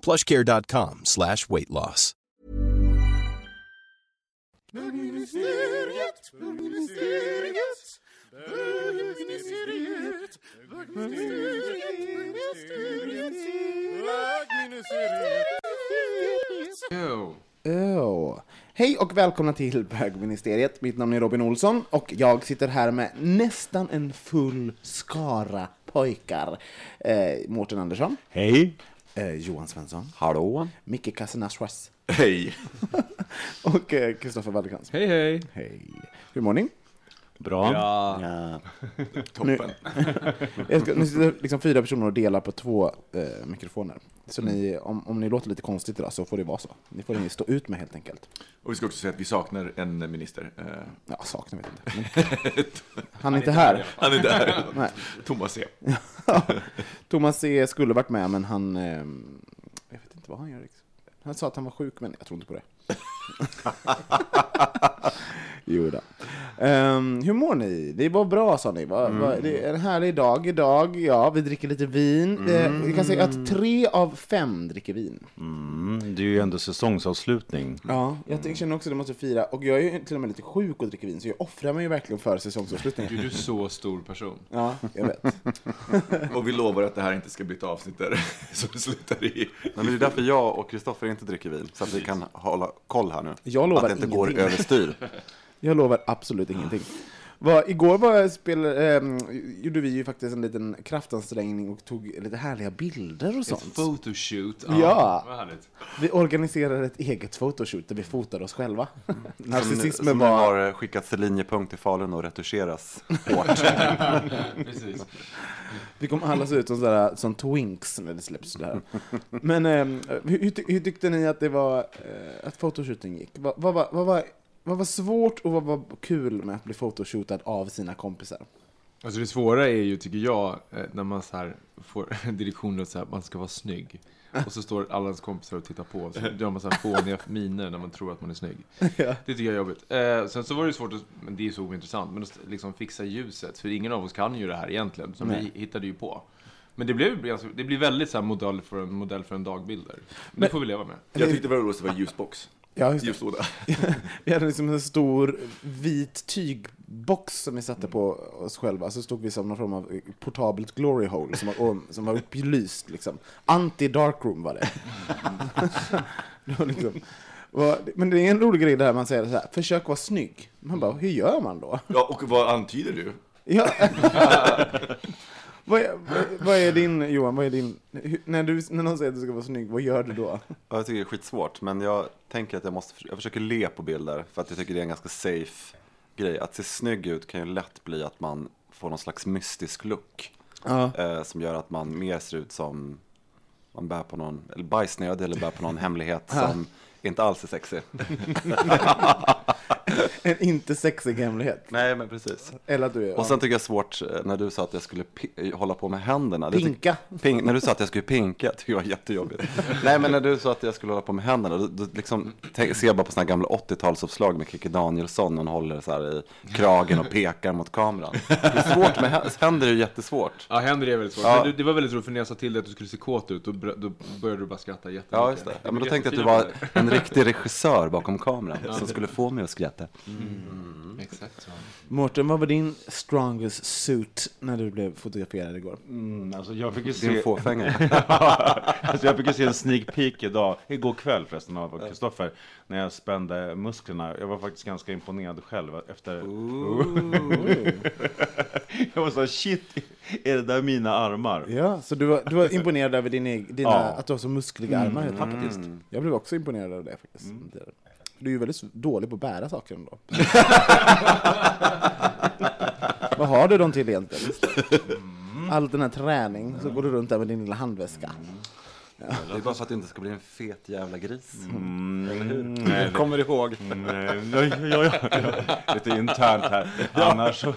plushcare.com slash weight loss. Oh. Hej och välkomna till bögministeriet. Mitt namn är Robin Olsson och jag sitter här med nästan en full skara pojkar. Eh, Mårten Andersson, Hej. Eh, Johan Svensson, Hallå. Micke Casanasras Hej. och eh, Kristoffer Wallercrantz. Hej hej! Hej. Hur mår ni? Bra. Ja. Toppen. Jag ska, nu sitter liksom fyra personer och delar på två eh, mikrofoner. Så ni, om, om ni låter lite konstigt idag så får det vara så. Ni får ni stå ut med helt enkelt. Och vi ska också säga att vi saknar en minister. Eh, Ja, saknar vet jag inte. Men, han är inte här. Han är där. Nej. Thomas E. Thomas C skulle varit med, men han... Eh, jag vet inte vad han gör. riktigt. Han sa att han var sjuk, men jag tror inte på det. jo då. Ehm, hur mår ni? Det var bra, sa ni. Va? Va? Det är en härlig dag idag. Ja, vi dricker lite vin. Eh, vi kan säga att tre av fem dricker vin. Mm, det är ju ändå säsongsavslutning. Ja, jag känner också att det måste fira. Och jag är ju till och med lite sjuk och dricker vin, så jag offrar mig ju verkligen för säsongsavslutningen. Du är så stor person. Ja, jag vet. Och vi lovar att det här inte ska bli ett avsnitt där som slutar i... Men det är därför jag och Kristoffer inte dricker vin, så att vi kan hålla koll här nu. Jag lovar att det inte går ingenting. överstyr. Jag lovar absolut ingenting. Var, igår var jag spel, ehm, gjorde vi ju faktiskt en liten kraftansträngning och tog lite härliga bilder och Ett sånt. photoshoot. Ja. Vad härligt. Vi organiserade ett eget photoshoot där vi fotade oss själva. Som, Narcissismen som nu var... har skickats till linjepunkt i Falun och retuscheras hårt. Precis. Vi kommer alla se ut som, sådär, som twinks när det släpps det här. Men ehm, hur, hur, ty- hur tyckte ni att det var, eh, att fotoshooten gick? Vad, vad, vad, var, vad var svårt och vad var kul med att bli photoshootad av sina kompisar? Alltså det svåra är ju, tycker jag, eh, när man så här får direktionen att man ska vara snygg. Och så står alla ens kompisar och tittar på, och så gör man så här fåniga miner när man tror att man är snygg. Det tycker jag är jobbigt. Eh, sen så var det svårt, att, men det är så ointressant, men att liksom fixa ljuset. För ingen av oss kan ju det här egentligen, så Nej. vi hittade ju på. Men det blev, ganska- det blir väldigt så här modell för en, modell för en dagbilder. Men, det får vi leva med. Jag tyckte det var roligt att det var ljusbox. Ja, just det. Ljuslåda. Vi hade liksom en stor vit tygbox som vi satte på oss själva. Så stod vi som någon form av portabelt glory hole som var, som var upplyst. Liksom. Anti-darkroom var det. det var liksom, men det är en rolig grej det här man säger så här, försök vara snygg. Man bara, hur gör man då? Ja, och vad antyder du? Ja. vad, är, vad, är din, Johan, vad är din, när, du, när någon säger att du ska vara snygg, vad gör du då? Ja, jag tycker det är skitsvårt, men jag tänker att jag måste, jag försöker le på bilder för att jag tycker det är en ganska safe grej. Att se snygg ut kan ju lätt bli att man får någon slags mystisk look. Ja. Eh, som gör att man mer ser ut som man bär på någon, eller bajsnödig eller bär på någon hemlighet som inte alls är sexig. En inte sexig hemlighet. Nej, men precis. Eller att du är Och sen tycker jag svårt eh, när du sa att jag skulle hålla på med händerna. Pinka. Ping, när du sa att jag skulle pinka, tycker jag var jättejobbigt. Nej, men när du sa att jag skulle hålla på med händerna, då, då liksom, tänk, ser jag bara på såna här gamla 80-talsuppslag med Kikki Danielsson, hon håller så här i kragen och pekar mot kameran. Det är svårt med hä- händer, är ju jättesvårt. Ja, händer är väldigt svårt. Ja. Men det, var väldigt roligt, för när jag sa till dig att du skulle se kåt ut, då, då började du bara skratta jättemycket. Ja, just det. Ja, men då tänkte jag att du var en riktig regissör bakom kameran som skulle få mig att skratta. Exakt så. Mårten, vad var din strongest suit när du blev fotograferad igår? Mm, alltså jag fick ju Din se... fåfänga. alltså jag fick ju se en sneak peek idag, igår kväll förresten av Kristoffer, när jag spände musklerna. Jag var faktiskt ganska imponerad själv efter... jag var så här, shit, är det där mina armar? Ja, så du var, du var imponerad över din, dina, Ja. att du har så muskliga armar enkelt. Faktiskt. Jag blev också imponerad av det faktiskt. Du är ju väldigt dålig på att bära saker ändå. Vad har du dem till egentligen? All den här träning, så går du runt där med din lilla handväska. Det är bara för att det inte ska bli en fet jävla gris. Mm, nej, Kommer ihåg. Nej, ja, ja, ja, ja. Lite internt här. Annars så,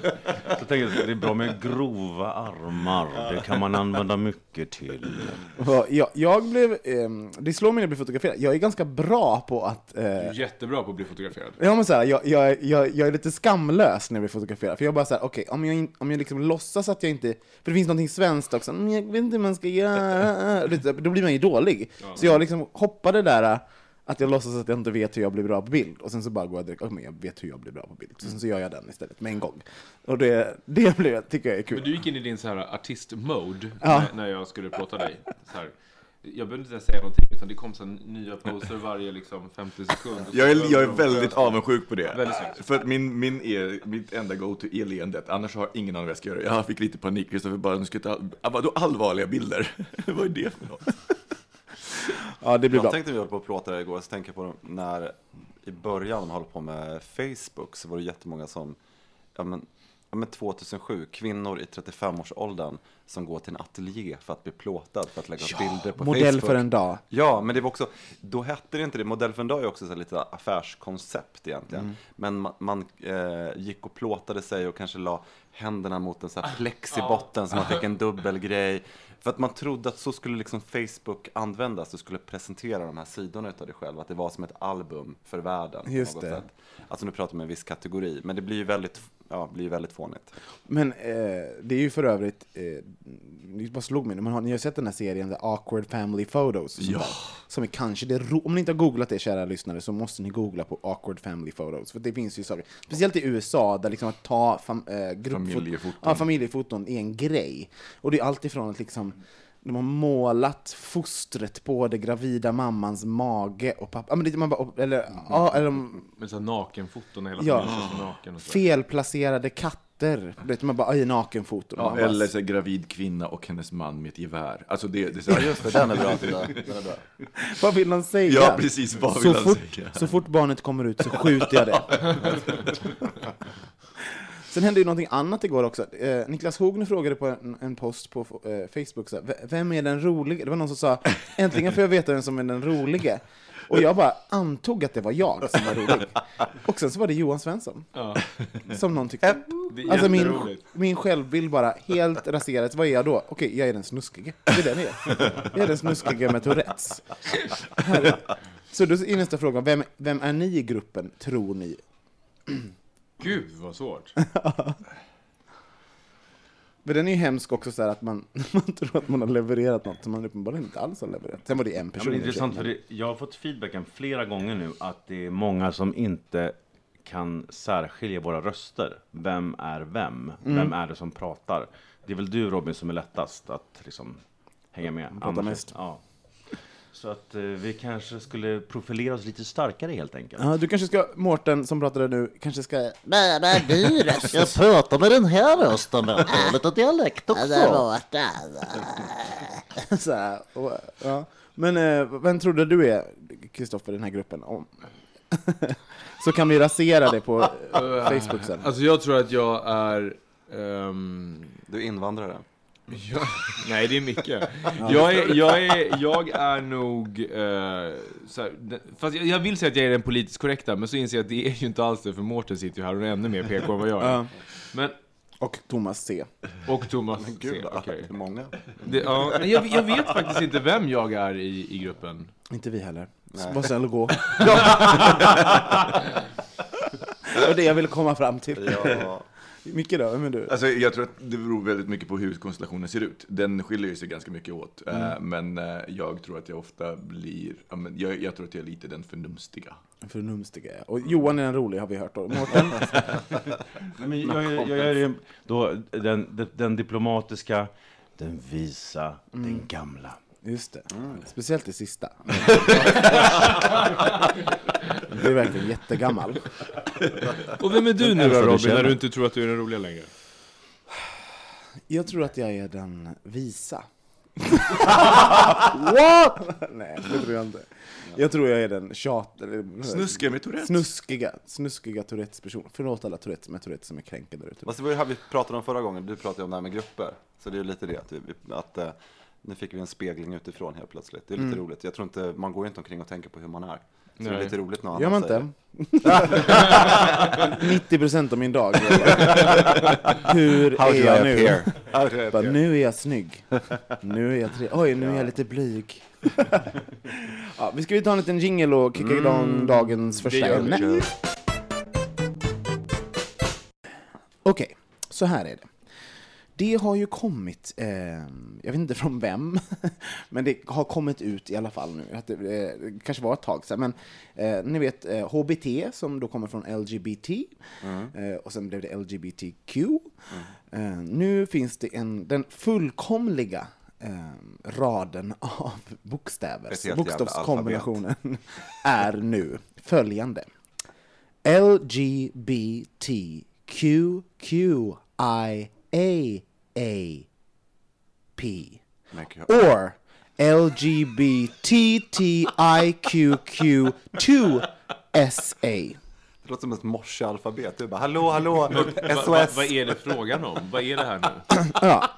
så tänker jag att det är bra med grova armar. Det kan man använda mycket till. Jag, jag blev, ehm, det slår mig när jag blir fotograferad, jag är ganska bra på att eh, Du är jättebra på att bli fotograferad. Ja men så här, jag, jag, jag, jag är lite skamlös när jag blir fotograferad, för jag bara såhär, okej, om jag, in- om jag liksom låtsas att jag inte, för det finns någonting svenskt också, "Mm, jag vet inte hur man ska göra, Lite, då blir man ju dålig. Så jag liksom hoppade där, att jag låtsas att jag inte vet hur jag blir bra på bild, och sen så bara går jag direkt, "Åh, men jag vet hur jag blir bra på bild, så sen så gör jag den istället med en gång. Och det, det blir, tycker jag är kul. Men du gick in i din så här artist-mode Ja. när, när jag skulle plåta dig. Så här. Jag behövde inte ens säga någonting, utan det kom så nya poser varje liksom 50 sekunder. Jag är, jag är väldigt avundsjuk på det. Väldigt. För att min, min är, mitt enda go-to är leendet. Annars har ingen aning vad jag ska göra. Jag fick lite panik. Kristoffer bara, nu ska jag ta, ah, vadå allvarliga bilder? vad är det för något? Ja, det blir bra. Jag tänkte vi höll på att prata igår, så tänker jag på när i början de höll på med Facebook så var det jättemånga som, ja men, ja men 2007, kvinnor i 35-årsåldern som går till en ateljé för att bli plåtad, för att lägga upp bilder på Modell Facebook. för en dag. Ja, men det var också, då hette det inte det, modell för en dag är också så här lite affärskoncept egentligen. Mm. Men man, man eh, gick och plåtade sig och kanske la händerna mot en så här plex i botten så man fick en dubbelgrej. För att man trodde att så skulle liksom Facebook användas, du skulle presentera de här sidorna utav dig själv, att det var som ett album för världen. på Just något det. Sätt. Alltså nu pratar vi om en viss kategori, men det blir ju väldigt, ja, blir väldigt fånigt. Men eh, det är ju för övrigt, eh, det bara slog mig men har, ni har sett den här serien The Awkward Family Photos? Ja. där? Som är kanske det ro- om ni inte har googlat det kära lyssnare så måste ni googla på Awkward Family Photos. För det finns ju saker, speciellt i USA där liksom att ta fam, eh, Familjefoton. Ja, familjefoton är en grej. Och det är allt ifrån att liksom de har målat fostret på det gravida mammans mage och pappa. Ja, men det, man bara, eller, ja, eller de- Med så nakenfoton, hela Ja. står naken felplacerade katter. Vet, man bara, aj, nakenfoton. Ja, bara, eller så gravid kvinna och hennes man med ett gevär. Alltså det, det är så här, Just det, den är bra. Den är bra. Vad vill de säga? Ja, precis. Vad vill så, han fort, säga? så fort barnet kommer ut så skjuter jag det. Sen hände ju någonting annat igår också. Eh, Niklas Hogner frågade på en, en post på eh, Facebook, så här, "V- vem är den rolige? Det var någon som sa, äntligen får jag veta vem som är den rolige. Och jag bara antog att det var jag som var rolig. Och sen så var det Johan Svensson. Ja. Som någon tyckte. Alltså min, min självbild bara helt raserades. Vad är jag då? Okej, jag är den snuskige. Det är den jag är. Jag är den snuskige med Tourettes. Så då är nästa fråga, vem, vem är ni i gruppen, tror ni? Gud vad svårt. Men den är ju hemsk också så här att man, man tror att man har levererat något som man uppenbarligen inte alls har levererat. Sen var det en Ja, person. men det är i och för intressant, för det, jag har fått feedbacken flera gånger nu att det är många som inte kan särskilja våra röster. Vem är vem? Vem är det som pratar? Det är väl du Robin som är lättast att liksom hänga med. Annars- mest. Ja. Så att eh, vi kanske skulle profilera oss lite starkare helt enkelt. Ja, du kanske ska, Mårten som pratade nu, kanske ska... Nej, nej, du röst. Jag pratar med den här rösten. Jag har lite dialekt också. Det var så här, och, ja. Men eh, vem trodde du är, Kristoffer, i den här gruppen? Om. Så kan vi rasera det på eh, Facebook sen. Alltså jag tror att jag är... ehm, Du är invandrare. Jag, nej, det är Micke. Jag är, jag är, jag är nog... eh, så här, fast jag, jag vill säga att jag är den politiskt korrekta, men så inser jag att det är ju inte alls det, för Mårten sitter ju här och är ännu mer PK än vad jag är. Men, Och Thomas C. och Thomas Gud, C, okej. hur många? Det, ja, jag, jag vet faktiskt inte vem jag är i, i gruppen. Inte vi heller. Var snäll och gå. Det var det jag ville komma fram till. Ja, Micke då, vem är du? Alltså, jag tror att det beror väldigt mycket på hur konstellationen ser ut. Den skiljer ju sig ganska mycket åt. Eh, Men eh, jag tror att jag ofta blir, ja, men jag, jag tror att jag är lite den förnumstiga. Förnumstiga, ja. Och Johan är den roliga har vi hört. Mårten? Nej, men jag, jag, jag är ju då den, den, den diplomatiska, den visa, den gamla. Just det. Speciellt det sista. Du är verkligen jättegammal. Och vem är du nu då Robin, när du inte tror att du är den roliga längre? Jag tror att jag är den visa. What? Nej, det tror jag inte. Jag tror jag är den tjat... Snuskiga med Tourettes. Snuskiga, snuskiga Tourettes person. Förlåt alla Tourettes med Tourettes som är kränkande där ute. Fast det var ju här vi pratade om förra gången, du pratade om det här med grupper. Så det är ju lite det, att, vi, att eh, nu fick vi en spegling utifrån helt plötsligt. Det är lite roligt. Jag tror inte, man går ju inte omkring och tänker på hur man är. Så det är Nej. lite roligt när Gör man säger inte? 90 procent av min dag. Hur How är jag nu? Bara, nu är jag snygg. Nu är jag tre... Oj, nu är jag lite blyg. ja, vi ska ju ta en liten jingle och kicka igång dagens första ämne. Okej, så här är det. Det har ju kommit, eh, jag vet inte från vem, men det har kommit ut i alla fall nu. Att det, eh, kanske var ett tag sedan, men eh, ni vet eh, HBT som då kommer från LGBT eh, och sen blev det LGBTQ. Eh, nu finns det en, den fullkomliga eh, raden av bokstäver, bokstavskombinationen är nu följande. LGBTQQIAAP Men gud, or LGBTTIQQ2SA. Det låter som ett morsealfabet. Du bara hallå, hallå, Vad va, SOS. vad är det frågan om? Vad är det här nu? Ja.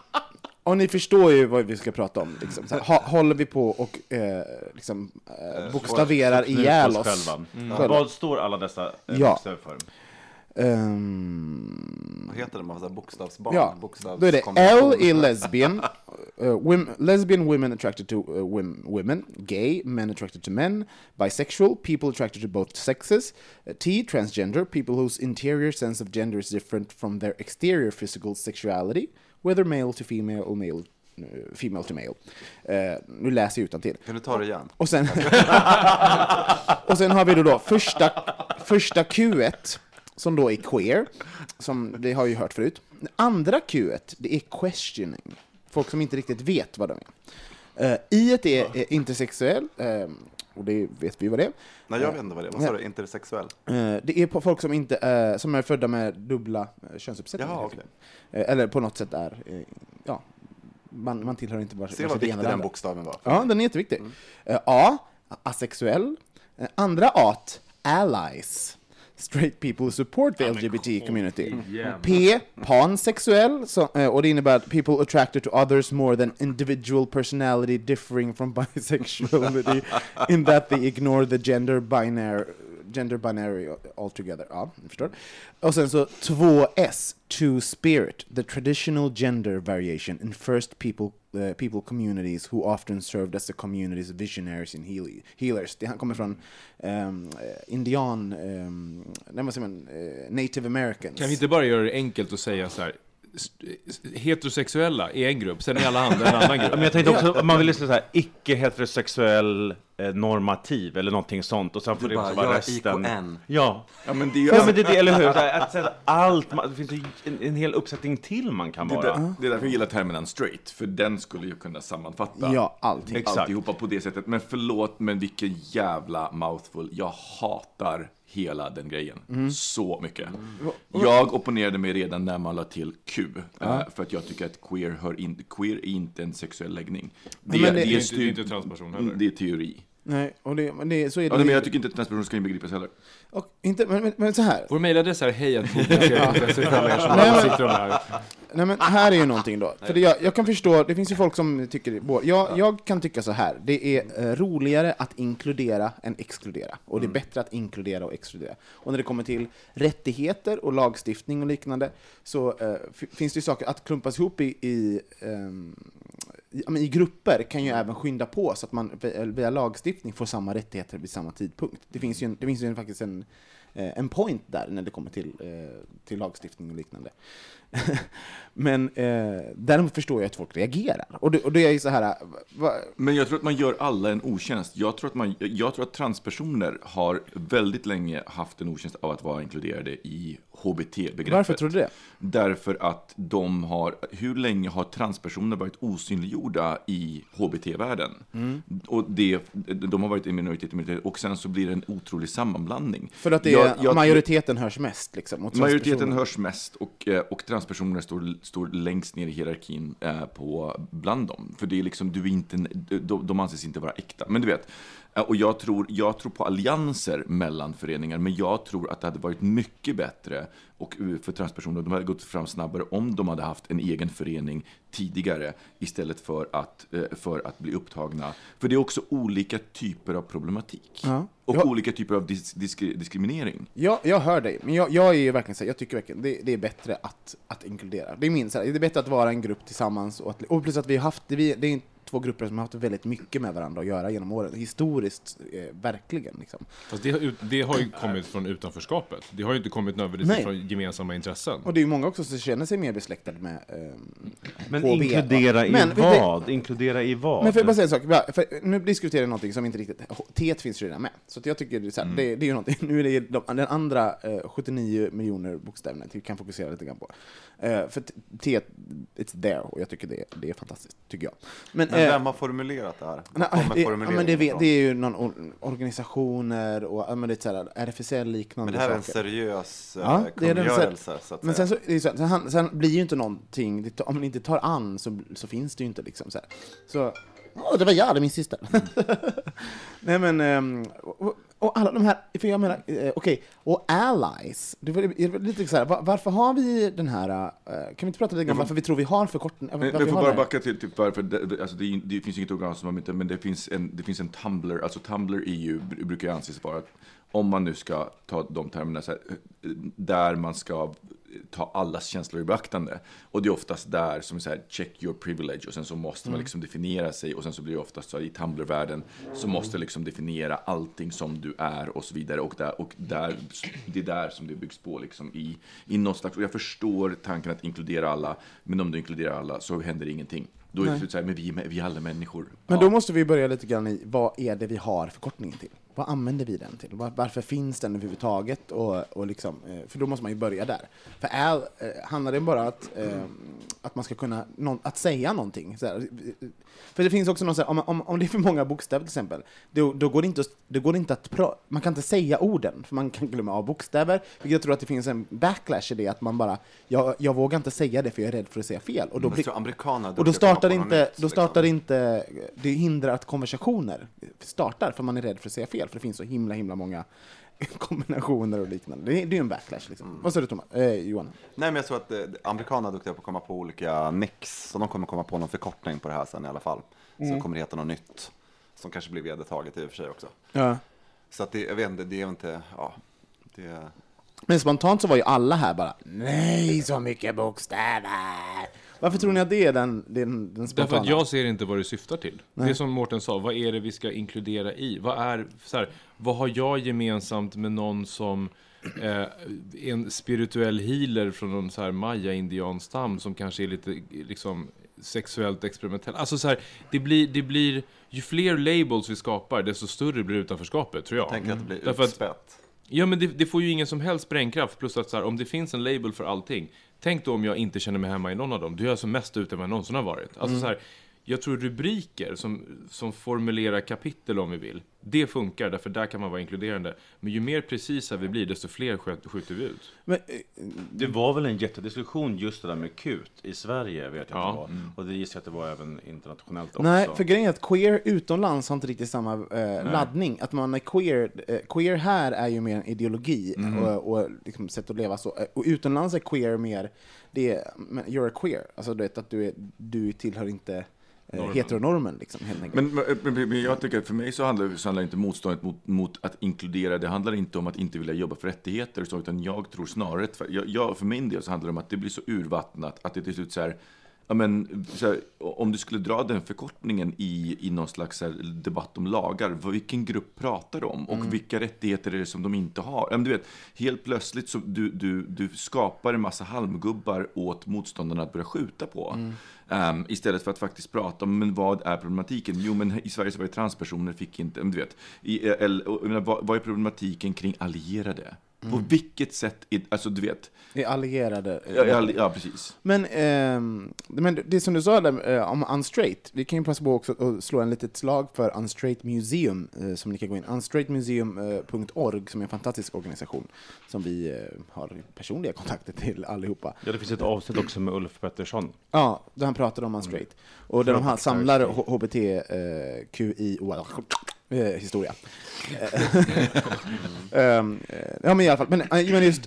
Och ni förstår ju vad vi ska prata om. Liksom. Så här, ha, håller vi på och eh, liksom, eh, bokstaverar Knut ihjäl oss oss? själva. Själva. Vad står alla dessa eh, Ja. bokstäver för? Ehm, Vad heter det? Säga bokstavsbarn. Ja, Bokstavs- då är det L är lesbian, uh, wom- lesbian women attracted to uh, wom- women, gay men attracted to men, bisexual people attracted to both sexes, uh, T transgender people whose interior sense of gender is different from their exterior physical sexuality, whether male to female or male, female to male. Uh, nu läser jag utantill. Kan du ta det igen? Och sen, och sen har vi då, då första, första Q1 som då är queer, som det har ju hört förut. Det andra Q1, det är questioning. Folk som inte riktigt vet vad de är. Uh, I är, är intersexuell, eh, och det vet vi vad det är. Nej, jag vet inte vad det är. Vad sa du? Intersexuell? Eh, det är på folk som, inte, eh, som är födda med dubbla uh, könsuppsättningar. Jaha. Eh, eller på något sätt är, eh, ja, man, man tillhör inte bara Se vad viktig den bokstaven var. Ja, den är jätteviktig. Eh, A. Asexuell. Eh, andra A. Allies. Straight people who support the LGBT community. P. Pansexuell. Så, och det innebär att people attracted to others more than individual personality differing from bisexuality in that they ignore the gender binary gender binary altogether. Ja, ni förstår. Och sen så 2S, two spirit, the traditional gender variation in first people uh, people communities who often served as the community's visionaries and heal- healers. Det han kommer från um, indian, um, nej, vad säger man, eh, native americans. Kan vi inte bara göra det enkelt och säga så här? Heterosexuella är en grupp, sen är alla andra en annan grupp. Men jag tänkte också, man vill säga så här, icke-heterosexuell eh, normativ eller någonting sånt och sen får det bara, också vara resten. IKN. Ja. Ja, men det är ju Ja men det är det, eller hur? Så här, Att säga allt, man- det finns ju en, en hel uppsättning till man kan Det, vara. där, det är därför jag gillar termen straight, för den skulle ju kunna sammanfatta Ja, allting. Exakt. alltihopa på det sättet. Men förlåt, men vilken jävla mouthful. Jag hatar hela den grejen. Mm. Så mycket. Jag opponerade mig redan när man la till Q. eh, För att jag tycker att queer, hör in, queer är inte en sexuell läggning. Det, Men det- det, Det är är, inte, det är inte transperson heller. det är teori. Nej, och det, men det, så är det. Ja, men jag tycker inte att transpersoner ska inbegripas heller. och inte, men, men, men så här. Vår mejladress är som Nej, men- här. Nej men här är ju någonting då. För det, jag, jag kan förstå, det finns ju folk som tycker, både- jag, jag kan tycka så här. det är eh, roligare att inkludera än exkludera. Och det är bättre att inkludera och exkludera. Och när det kommer till rättigheter och lagstiftning och liknande, så eh, finns det ju saker att klumpas ihop i, i, ja, men i grupper kan ju även skynda på så att man via- lagstiftning får samma rättigheter vid samma tidpunkt. Det finns ju, en, det finns ju en, faktiskt en, eh, en point där när det kommer till, eh, till lagstiftning och liknande. Men eh, däremot förstår jag att folk reagerar. Och det, och det är ju så här, va, Men jag tror att man gör alla en otjänst. Jag tror, att man, jag tror att transpersoner har väldigt länge haft en otjänst av att vara inkluderade i HBT-begreppet. varför tror du det? Därför att de har, hur länge har transpersoner varit osynliggjorda i HBT-världen? Mm. Och det, de har varit i minoritet, i minoritet, och sen så blir det en otrolig sammanblandning. För att det Jag- är, jag- majoriteten hörs mest liksom. Majoriteten hörs mest och, eh, och transpersoner står, står längst ner i hierarkin eh, på, bland dem. För det är liksom, du är inte, en- de, de anses inte vara äkta. Men du vet, och jag tror, jag tror på allianser mellan föreningar, men jag tror att det hade varit mycket bättre och eh, för transpersoner, de hade gått fram snabbare om de hade haft en egen förening tidigare istället för att, eh, för att bli upptagna. För det är också olika typer av problematik. Ja. Och Ja. olika typer av dis, disk, diskriminering. Jag, jag hör dig, men jag, jag är verkligen så här, jag tycker verkligen det, det är bättre att, att inkludera. Det är min så här, det är bättre att vara en grupp tillsammans och, att, och plus att vi har haft, det, vi, det är två grupper som har haft väldigt mycket med varandra att göra genom åren, historiskt, eh, verkligen. Liksom. Fast det, det har ju kommit från utanförskapet. Det har ju inte kommit nödvändigtvis från gemensamma intressen. Och det är ju många också som känner sig mer besläktade med eh, Men HB, va? inkludera i Men, vad? Inkludera i vad? Men får jag bara säga en sak? För nu diskuterar jag någonting som inte riktigt... T finns ju redan med. Så att jag tycker det är, så här, det, det är ju någonting. Nu är det de, den andra eh, 79 miljoner bokstäverna vi kan fokusera lite grann på. Eh, för t- it's there, och jag tycker det, det är fantastiskt, tycker jag. Men, Men eh, vem har formulerat det här? Det, ja, men det, det är ju någon or- organisationer och ja, men det är så här, RFSL-liknande Men det här är en seriös Ja, eh, det kungörelse, så att Men sen, så, det så, sen, sen blir ju inte någonting, det, om man inte tar an så, så finns det ju inte liksom så här. Så, åh, det var jag, det är min syster. Nej men, ehm, och, alla de här, för jag menar, eh, okej, och allies, det var, det var lite så här, var, varför har vi den här, eh, kan vi inte prata lite om varför vi tror vi har förkortning? Jag vi får bara det backa till typ varför, det, alltså det, det finns inget organ som har inte, men det finns en, det finns en Tumblr, alltså Tumblr EU br- brukar ju anses vara, om man nu ska ta de termerna, så här, eh, där man ska ta allas känslor i beaktande. Och det är oftast där som så här, check your privilege, och sen så måste man liksom definiera sig, och sen så blir det oftast så här, i Tumblr-världen, så måste liksom definiera allting som du är och så vidare. Och, där, och där, det är där som det byggs på liksom i, i något slags, och jag förstår tanken att inkludera alla, men om du inkluderar alla så händer ingenting. Då är det typ så här, men vi, vi är alla människor. Men Ja. då måste vi börja lite grann i vad är det vi har förkortningen till? Vad använder vi den till? Var, varför finns den överhuvudtaget? Och, och liksom, eh, för då måste man ju börja där. För är, eh, handlar det bara att, eh, att man ska kunna att säga någonting? För det finns också någon, så här, om, om, om det är för många bokstäver till exempel, då, då går det inte, det går inte att pra, man kan inte säga orden, för man kan glömma av bokstäver, vilket jag tror att det finns en backlash i det, att man bara, jag, jag vågar inte säga det för jag är rädd för att säga fel. Och då, blir, och då startar inte, då liksom. startar inte, det hindrar att konversationer startar, för man är rädd för att säga fel, för det finns så himla, himla många kombinationer och liknande. Det är, det är en backlash liksom. Vad säger du Thomas? Eh, Johan? Nej, men jag tror att eh, amerikanerna är duktiga på att komma på olika nicks, så de kommer komma på någon förkortning på det här sen i alla fall. Mm. Som kommer heta något nytt, som kanske blir vedertaget i och för sig också. Ja. Så att det, jag vet inte, det är inte, ja, det... Men spontant så var ju alla här bara, nej så mycket bokstäver! Varför tror ni att det är den, den, den spontana? Därför att jag ser inte vad det syftar till. Nej. Det är som Mårten sa, vad är det vi ska inkludera i? Vad, är, så här, vad har jag gemensamt med någon som eh, en spirituell healer från någon så här maya-indianstam som kanske är lite liksom, sexuellt experimentell? Alltså så här, det blir, det blir, ju fler labels vi skapar, desto större blir utanförskapet, tror jag. Jag tänker att det blir utspätt. Ja, men det, det får ju ingen som helst sprängkraft. Plus att så här, om det finns en label för allting. Tänk då om jag inte känner mig hemma i någon av dem. Då är jag som mest ute än vad jag någonsin har varit. Alltså så här, jag tror rubriker som, som formulerar kapitel om vi vill. Det funkar, därför där kan man vara inkluderande. Men ju mer precisa vi blir, desto fler skjut- skjuter vi ut. Men, eh, Det var väl en jättediskussion just det där med kut i Sverige vet jag Ja. att det var. Och det gissar jag att det var även internationellt också. nej, för grejen är att queer utomlands har inte riktigt samma eh, laddning. Att man är queer, eh, queer här är ju mer en ideologi och, och liksom sätt att leva så. Eh, Och utomlands är queer mer, det är, men you're a queer. Alltså du vet att du, är, du tillhör inte Normen. heteronormen liksom. Men, men, men, jag tycker för mig så handlar, så handlar inte motståndet mot, mot att inkludera, det handlar inte om att inte vilja jobba för rättigheter, så, utan jag tror snarare, för, jag, jag, för min del så handlar det om att det blir så urvattnat att det till slut så här, ja, men, så här, om du skulle dra den förkortningen i, i någon slags här, debatt om lagar, vad, vilken grupp pratar de om? Och Mm. vilka rättigheter är det som de inte har? Ja, men du vet, helt plötsligt så du, du, du skapar en massa halmgubbar åt motståndarna att börja skjuta på. Mm. Um, istället för att faktiskt prata om men vad är problematiken? Jo, men i Sverige så var det transpersoner fick inte, men du vet, i, eh, eller, menar, vad, vad är problematiken kring allierade? På vilket sätt, är, alltså du vet, är allierade. ja, ja, ja precis. Men, ehm, men det som du sa där eh, om Unstraight, vi kan ju passa på också att slå en litet slag för Unstraight Museum, eh, som ni kan gå in, unstraightmuseum.org, som är en fantastisk organisation, som vi eh, har personliga kontakter till allihopa. Ja, det finns ett avsnitt också med Ulf Pettersson. Ja, där han pratade om Unstraight. Och där de samlar HBT, eh, historia. Eh, ja men i alla fall, men, eh, men just,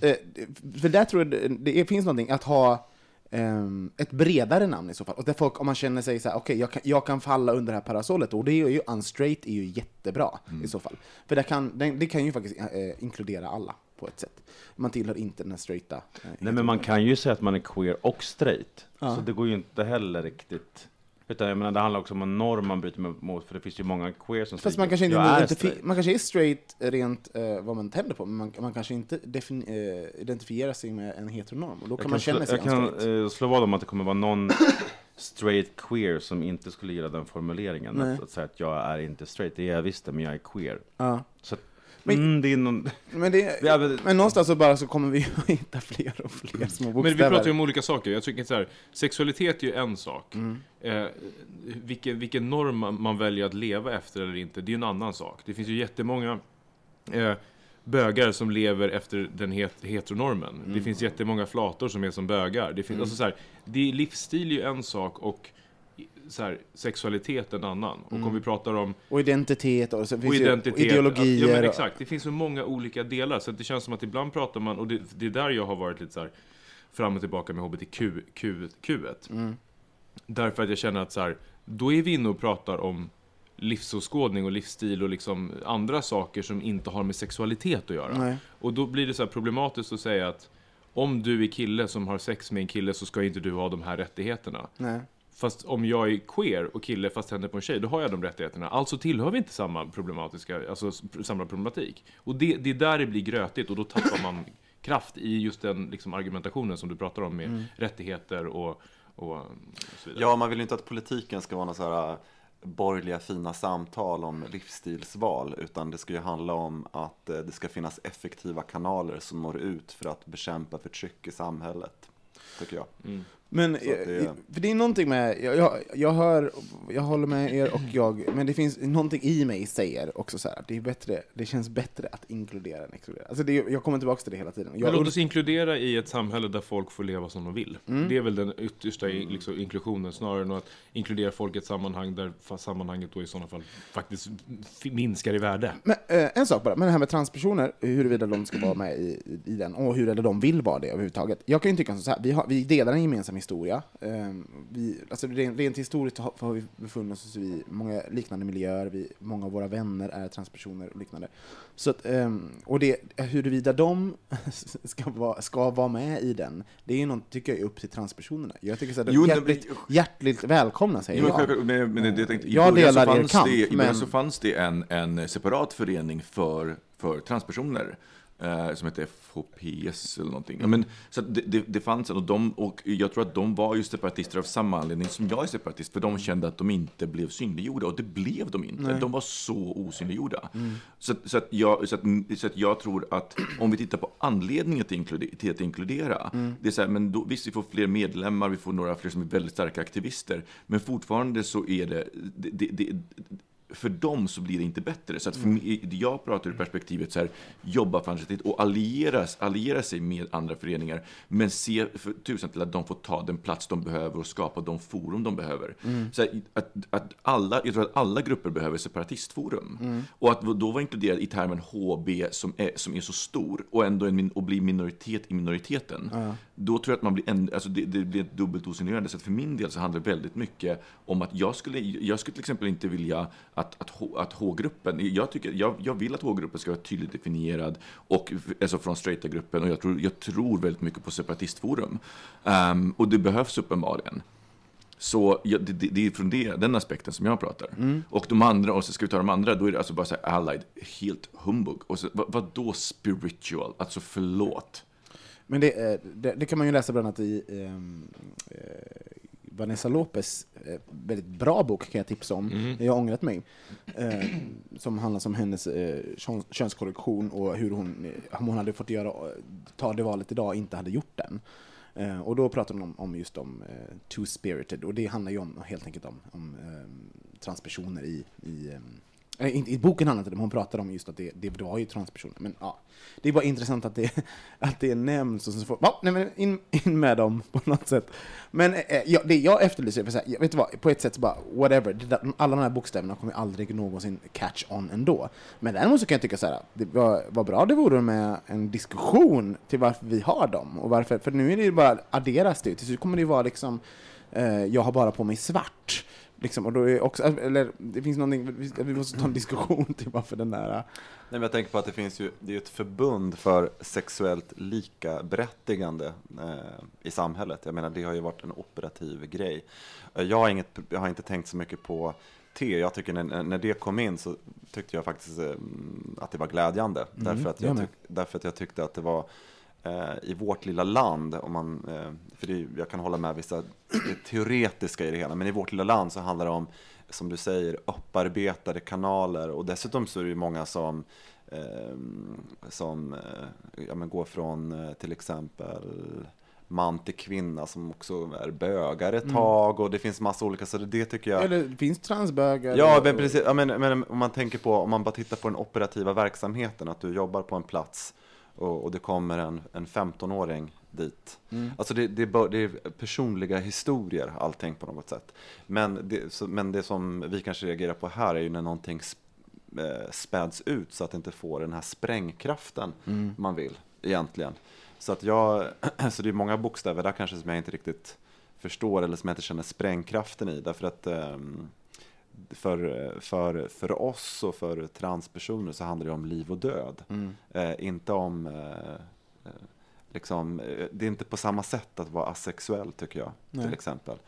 för där tror jag det, det finns någonting att ha ehm, ett bredare namn i så fall. Och där folk, om man känner sig så här, okej, jag, kan, jag kan falla under det här parasollet, och det är ju, unstraight är ju jättebra i så fall. För det kan, det, det kan ju faktiskt eh, inkludera alla på ett sätt. Man tillhör inte den här straighta. eh, Nej, men man kan ju säga att man är queer och straight. Ja. Så det går ju inte heller riktigt. Utan jag menar, det handlar också om en norm man bryter mot, för det finns ju många queer som Fast säger, man kanske, inte jag är straight. man kanske är straight rent eh, vad man tänder på, men man, man kanske inte eh, identifierar sig med en heteronorm. Och då kan Jag man känna sig Jag kan eh, slå vad om att det kommer vara någon straight queer som inte skulle gilla den formuleringen. Nej. Att, att säga att jag är inte straight, det är jag visst men jag är queer. Ja. Så Men- mm, det är någon... Men, det, Ja, men- men någonstans så bara så kommer vi att hitta fler och fler små Men bokstäver. vi pratar ju om olika saker. Jag tycker så här, sexualitet är ju en sak. Mm. Eh, vilken, vilken norm man, man väljer att leva efter eller inte, det är ju en annan sak. Det finns ju jättemånga eh, bögar som lever efter den het, heteronormen. Mm. Det finns jättemånga flator som är som bögar. Det finns, alltså så här, det, livsstil är ju en sak och så här, sexualitet en annan. Och om vi pratar om Och identitet och, så och finns ju identitet. ideologier. Ja, men och- exakt. Det finns så många olika delar. Så att det känns som att ibland pratar man, och det, det är där jag har varit lite så här fram och tillbaka med HBTQ. Q, Q, Mm. Därför att jag känner att så här, då är vi inne och pratar om livsåskådning och livsstil och liksom andra saker som inte har med sexualitet att göra. Nej. Och då blir det så problematiskt att säga att om du är kille som har sex med en kille så ska inte du ha de här rättigheterna. Nej. Fast om jag är queer och kille fast tänder på en tjej, då har jag de rättigheterna. Alltså tillhör vi inte samma problematiska, alltså samma problematik. Och det, det är där det blir grötigt och då tappar man kraft i just den liksom, argumentationen som du pratar om med rättigheter och, och, och så vidare. Ja, man vill ju inte att politiken ska vara några så här äh, borgerliga fina samtal om livsstilsval, utan det ska ju handla om att eh, det ska finnas effektiva kanaler som når ut för att bekämpa förtryck i samhället, tycker jag. Men det- eh, för det är någonting med, jag, jag, jag hör, jag håller med er och jag, men det finns någonting i mig säger också så här, att det är bättre, det känns bättre att inkludera än exkludera. Alltså det, jag kommer tillbaka till det hela tiden. Men Jag, låt oss inkludera i ett samhälle där folk får leva som de vill. Mm. Det är väl den yttersta i- liksom, inklusionen, snarare än att inkludera folk i ett sammanhang där sammanhanget då i sådana fall faktiskt minskar i värde. men, eh, en sak bara, men det här med transpersoner, huruvida de ska vara med i, i den, och huruvida de vill vara det överhuvudtaget. Jag kan ju tycka så här, vi, har, vi delar en gemensam historia. Eh, vi, alltså rent, rent historiskt har, vi befunnit oss i många liknande miljöer, vi, många av våra vänner är transpersoner och liknande. Så att, ehm, och det, huruvida de ska vara, ska vara med i den, det är något, tycker jag, är upp till transpersonerna. Jag tycker så här, Jo, hjärtligt, hjärtligt välkomna, säger Jo, men jag. men, men det, jag tänkte, Jag början så delar er kamp, det, I början men- så fanns det en, en separat förening för, för transpersoner. Eh, som hette FHPS eller någonting. Ja, men, så det, det, det fanns en, och, de, och jag tror att de var ju separatister av samma anledning som jag är separatist. För de kände att de inte blev synliggjorda, och det blev de inte. De var så osynliggjorda. Så, att- så, att jag, så, att, så att jag tror att om vi tittar på anledningen till, inklude, till att inkludera, det är så här, men då, visst vi får fler medlemmar, vi får några fler som är väldigt starka aktivister, men fortfarande så är det, det, det för dem så blir det inte bättre. Så att för mig, jag pratar ur perspektivet så här, jobba för anständighet och allieras, alliera sig med andra föreningar, men se för tusan till att de får ta den plats de behöver och skapa de forum de behöver. Så här, att, att alla, jag tror att alla grupper behöver separatistforum. Och att då vara inkluderad i termen HB som är, som är så stor och ändå en, och bli minoritet i minoriteten, då tror jag att man blir en, alltså det, det blir ett dubbelt osynliggörande. Så för min del så handlar det väldigt mycket om att jag skulle, jag skulle till exempel inte vilja att, att, att H-gruppen, jag, tycker, jag, jag vill att H-gruppen ska vara tydligt definierad, och, alltså från straighta gruppen, och jag tror, jag tror väldigt mycket på separatistforum. Ehm, och det behövs uppenbarligen. Så ja, det, det, det är från det, den aspekten som jag pratar. Mm. Och de andra, och så ska vi ta de andra, då är det alltså bara så här allied, helt humbug. Och så, vad, vad då spiritual? Alltså förlåt. Men det, eh, det, det kan man ju läsa bland annat i ehm, eh, Vanessa Lopez eh, väldigt bra bok kan jag tipsa om. Mm. Jag har ångrat mig. Eh, som handlar om hennes eh, köns, könskorrektion och hur hon, om hon hade fått göra, ta det valet idag inte hade gjort den. Eh, och då pratar hon om, om just om eh, two-spirited och det handlar ju om, helt enkelt om, om ehm, transpersoner i, i ehm, inte, I boken handlar det om, hon pratar om just att det, det var ju transpersoner. Men ja, det är bara intressant att det, att det nämns och så får ja, nej, men in, in med dem på något sätt. Men eh, eh, ja, det jag efterlyser, för så här, vet du vad, på ett sätt så bara whatever, det där, alla de här bokstäverna kommer aldrig någonsin catch on ändå. Men däremot så kan jag tycka så här, det var, vad bra det vore med en diskussion till varför vi har dem. Och varför, för nu är det ju bara adderas det, till slut kommer det ju vara liksom, eh, jag har bara på mig svart. Liksom, och då är också, eller det finns någonting, vi- måste ta en diskussion till varför den där... Nej, men jag tänker på att det finns ju, det är ett förbund för sexuellt lika berättigande eh, i samhället. Jag menar, det har ju varit en operativ grej. Eh, Jag har, inget, jag har inte tänkt så mycket på te. Jag tycker när, när det kom in så tyckte jag faktiskt eh, att det var glädjande. Mm, därför, att jag tyck, därför att jag tyckte att det var i vårt lilla land, om man, eh, för det, jag kan hålla med vissa teoretiska i det hela, men i vårt lilla land så handlar det om, som du säger, upparbetade kanaler och dessutom så är det ju många som eh, som eh, ja, går från eh, till exempel man till kvinna som också är bögar ett Mm. tag och det finns massa olika, så det, tycker jag Eller det finns transbögar. Ja, men precis. Ja, men, men om man tänker på, om man bara tittar på den operativa verksamheten, att du jobbar på en plats och, och det kommer en, en 15-åring dit. Mm. Alltså det, det, är det är personliga historier, allting på något sätt. Men det, så, men det som vi kanske reagerar på här är ju när någonting eh, späds ut så att det inte får den här sprängkraften Mm. man vill egentligen. Så att jag, så det är många bokstäver där kanske som jag inte riktigt förstår eller som jag inte känner sprängkraften i. Därför att ehm, för, för, för oss och för transpersoner så handlar det om liv och död. Mm. Eh, inte om, eh, eh, liksom, eh, det är inte på samma sätt att vara asexuell tycker jag, Nej. till exempel.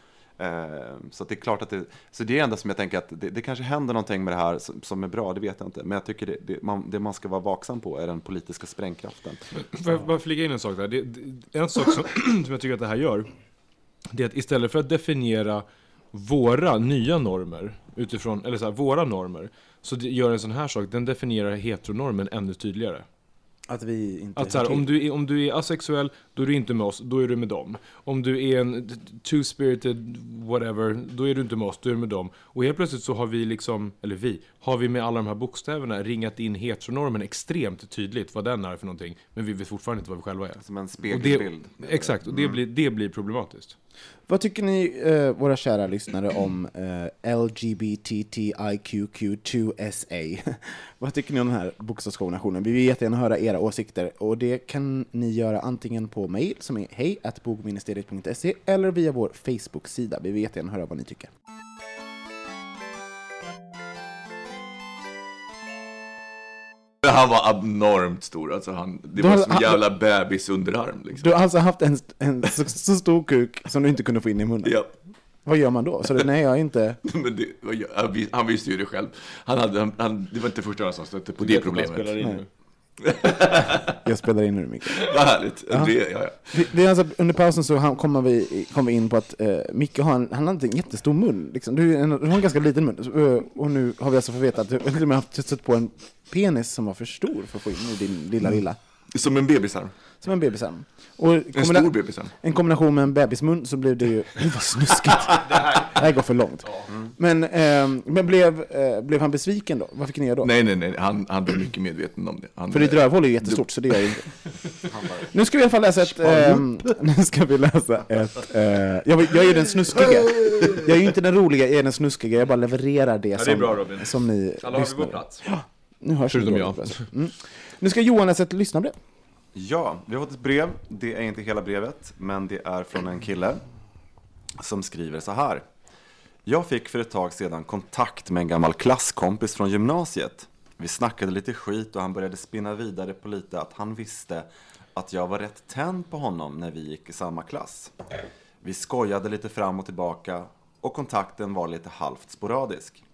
Eh, så det är klart att det, så det är enda som jag tänker att det, det kanske händer någonting med det här som, som är bra, det vet jag inte. Men jag tycker det, det, man, det man ska vara vaksam på är den politiska sprängkraften. Får jag bara flika in en sak där? Det, det, en sak som, som jag tycker att det här gör, det är att istället för att definiera våra nya normer, utifrån, eller så här, våra normer, så det gör en sån här sak, den definierar heteronormen ännu tydligare. Att vi inte Att så här, om, du är, om du är asexuell, då är du inte med oss, då är du med dem. Om du är en two-spirited whatever, då är du inte med oss, då är du med dem. Och helt plötsligt så har vi liksom, eller vi, har vi med alla de här bokstäverna ringat in heteronormen extremt tydligt vad den är för någonting. Men vi vet fortfarande inte vad vi själva är. Som en Och det, spegelbild. exakt, och det, blir, det blir problematiskt. Vad tycker ni, eh, våra kära lyssnare, om eh, LGBTTIQQ2SA? Vad tycker ni om den här bokstavskombinationen? Vi vill jättegärna höra era åsikter och det kan ni göra antingen på mail som är hej bokministeriet.se eller via vår Facebook-sida. Vi vill jättegärna höra vad ni tycker. Han var abnormt stor, alltså han, det Då var som en jävla bebis underarm liksom. Du har alltså haft en, en så, så stor kuk som du inte kunde få in i munnen? Ja. Vad gör man då? Så du, nej, jag är inte... Men det, han vis- han visste ju det själv. Han hade, han, han, det var inte första gången som stötte på det problemet. Jag spelar in nu, Mikael. Vad härligt. Ja. Det, ja, ja. Vi, vi alltså, under pausen så kommer vi, kom vi in på att eh, Micke har en, han har inte en jättestor mun. Liksom. Du, är en, du har en ganska liten mun. Eh, och nu har vi alltså fått veta att du har stött på en penis som var för stor för att få in i din lilla lilla. Som en bebisarm. Som en bebisarm. Och En stor bebisarm. En kombination med en bebismun så blev det ju... Gud vad snuskigt. det, här går för långt. Men, ehm, men blev, eh, blev han besviken då? Vad fick ni göra då? Nej, nej, nej. Han, han var mycket medveten om det. Han, För ditt rövhål är ju jättestort, så det gör ju inte. Nu ska vi i alla fall läsa ett... ehm, nu ska vi läsa ett... eh, jag, jag är ju den snuskiga. Jag är ju inte den roliga, jag är den snuskiga. Jag bara levererar det, det är som, bra, Robin. som ni Alla har vi lyssnar. på plats. Nu hörs Förutom jag. Mm. Nu ska Johan läsa ett lyssnarbrev. Ja, vi har fått ett brev. Det är inte hela brevet, men det är från en kille som skriver så här. Jag fick för ett tag sedan kontakt med en gammal klasskompis från gymnasiet. Vi snackade lite skit och han började spinna vidare på lite att han visste att jag var rätt tänd på honom när vi gick i samma klass. Vi skojade lite fram och tillbaka och kontakten var lite halvt sporadisk.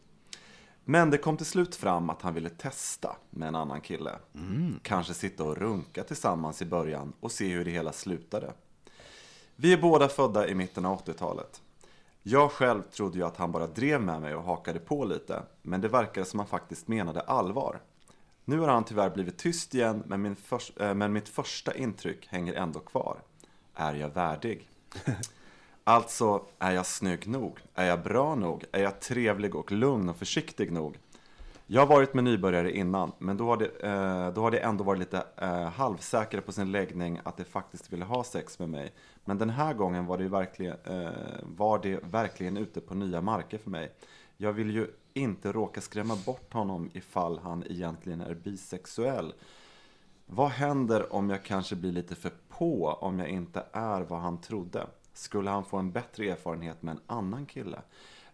Men det kom till slut fram att han ville testa med en annan kille. Kanske sitta och runka tillsammans i början och se hur det hela slutade. Vi är båda födda i mitten av 80-talet. Jag själv trodde ju att han bara drev med mig och hakade på lite, men det verkade som han faktiskt menade allvar. Nu har han tyvärr blivit tyst igen, men, min för, eh, men mitt första intryck hänger ändå kvar. Är jag värdig? Alltså, är jag snygg nog? Är jag bra nog? Är jag trevlig och lugn och försiktig nog? Jag har varit med nybörjare innan, men då har det, eh, då har det ändå varit lite eh, halvsäkra på sin läggning att de faktiskt ville ha sex med mig. Men den här gången var det, verkligen, eh, var det verkligen ute på nya marker för mig. Jag vill ju inte råka skrämma bort honom ifall han egentligen är bisexuell. Vad händer om jag kanske blir lite för på om jag inte är vad han trodde? Skulle han få en bättre erfarenhet med en annan kille?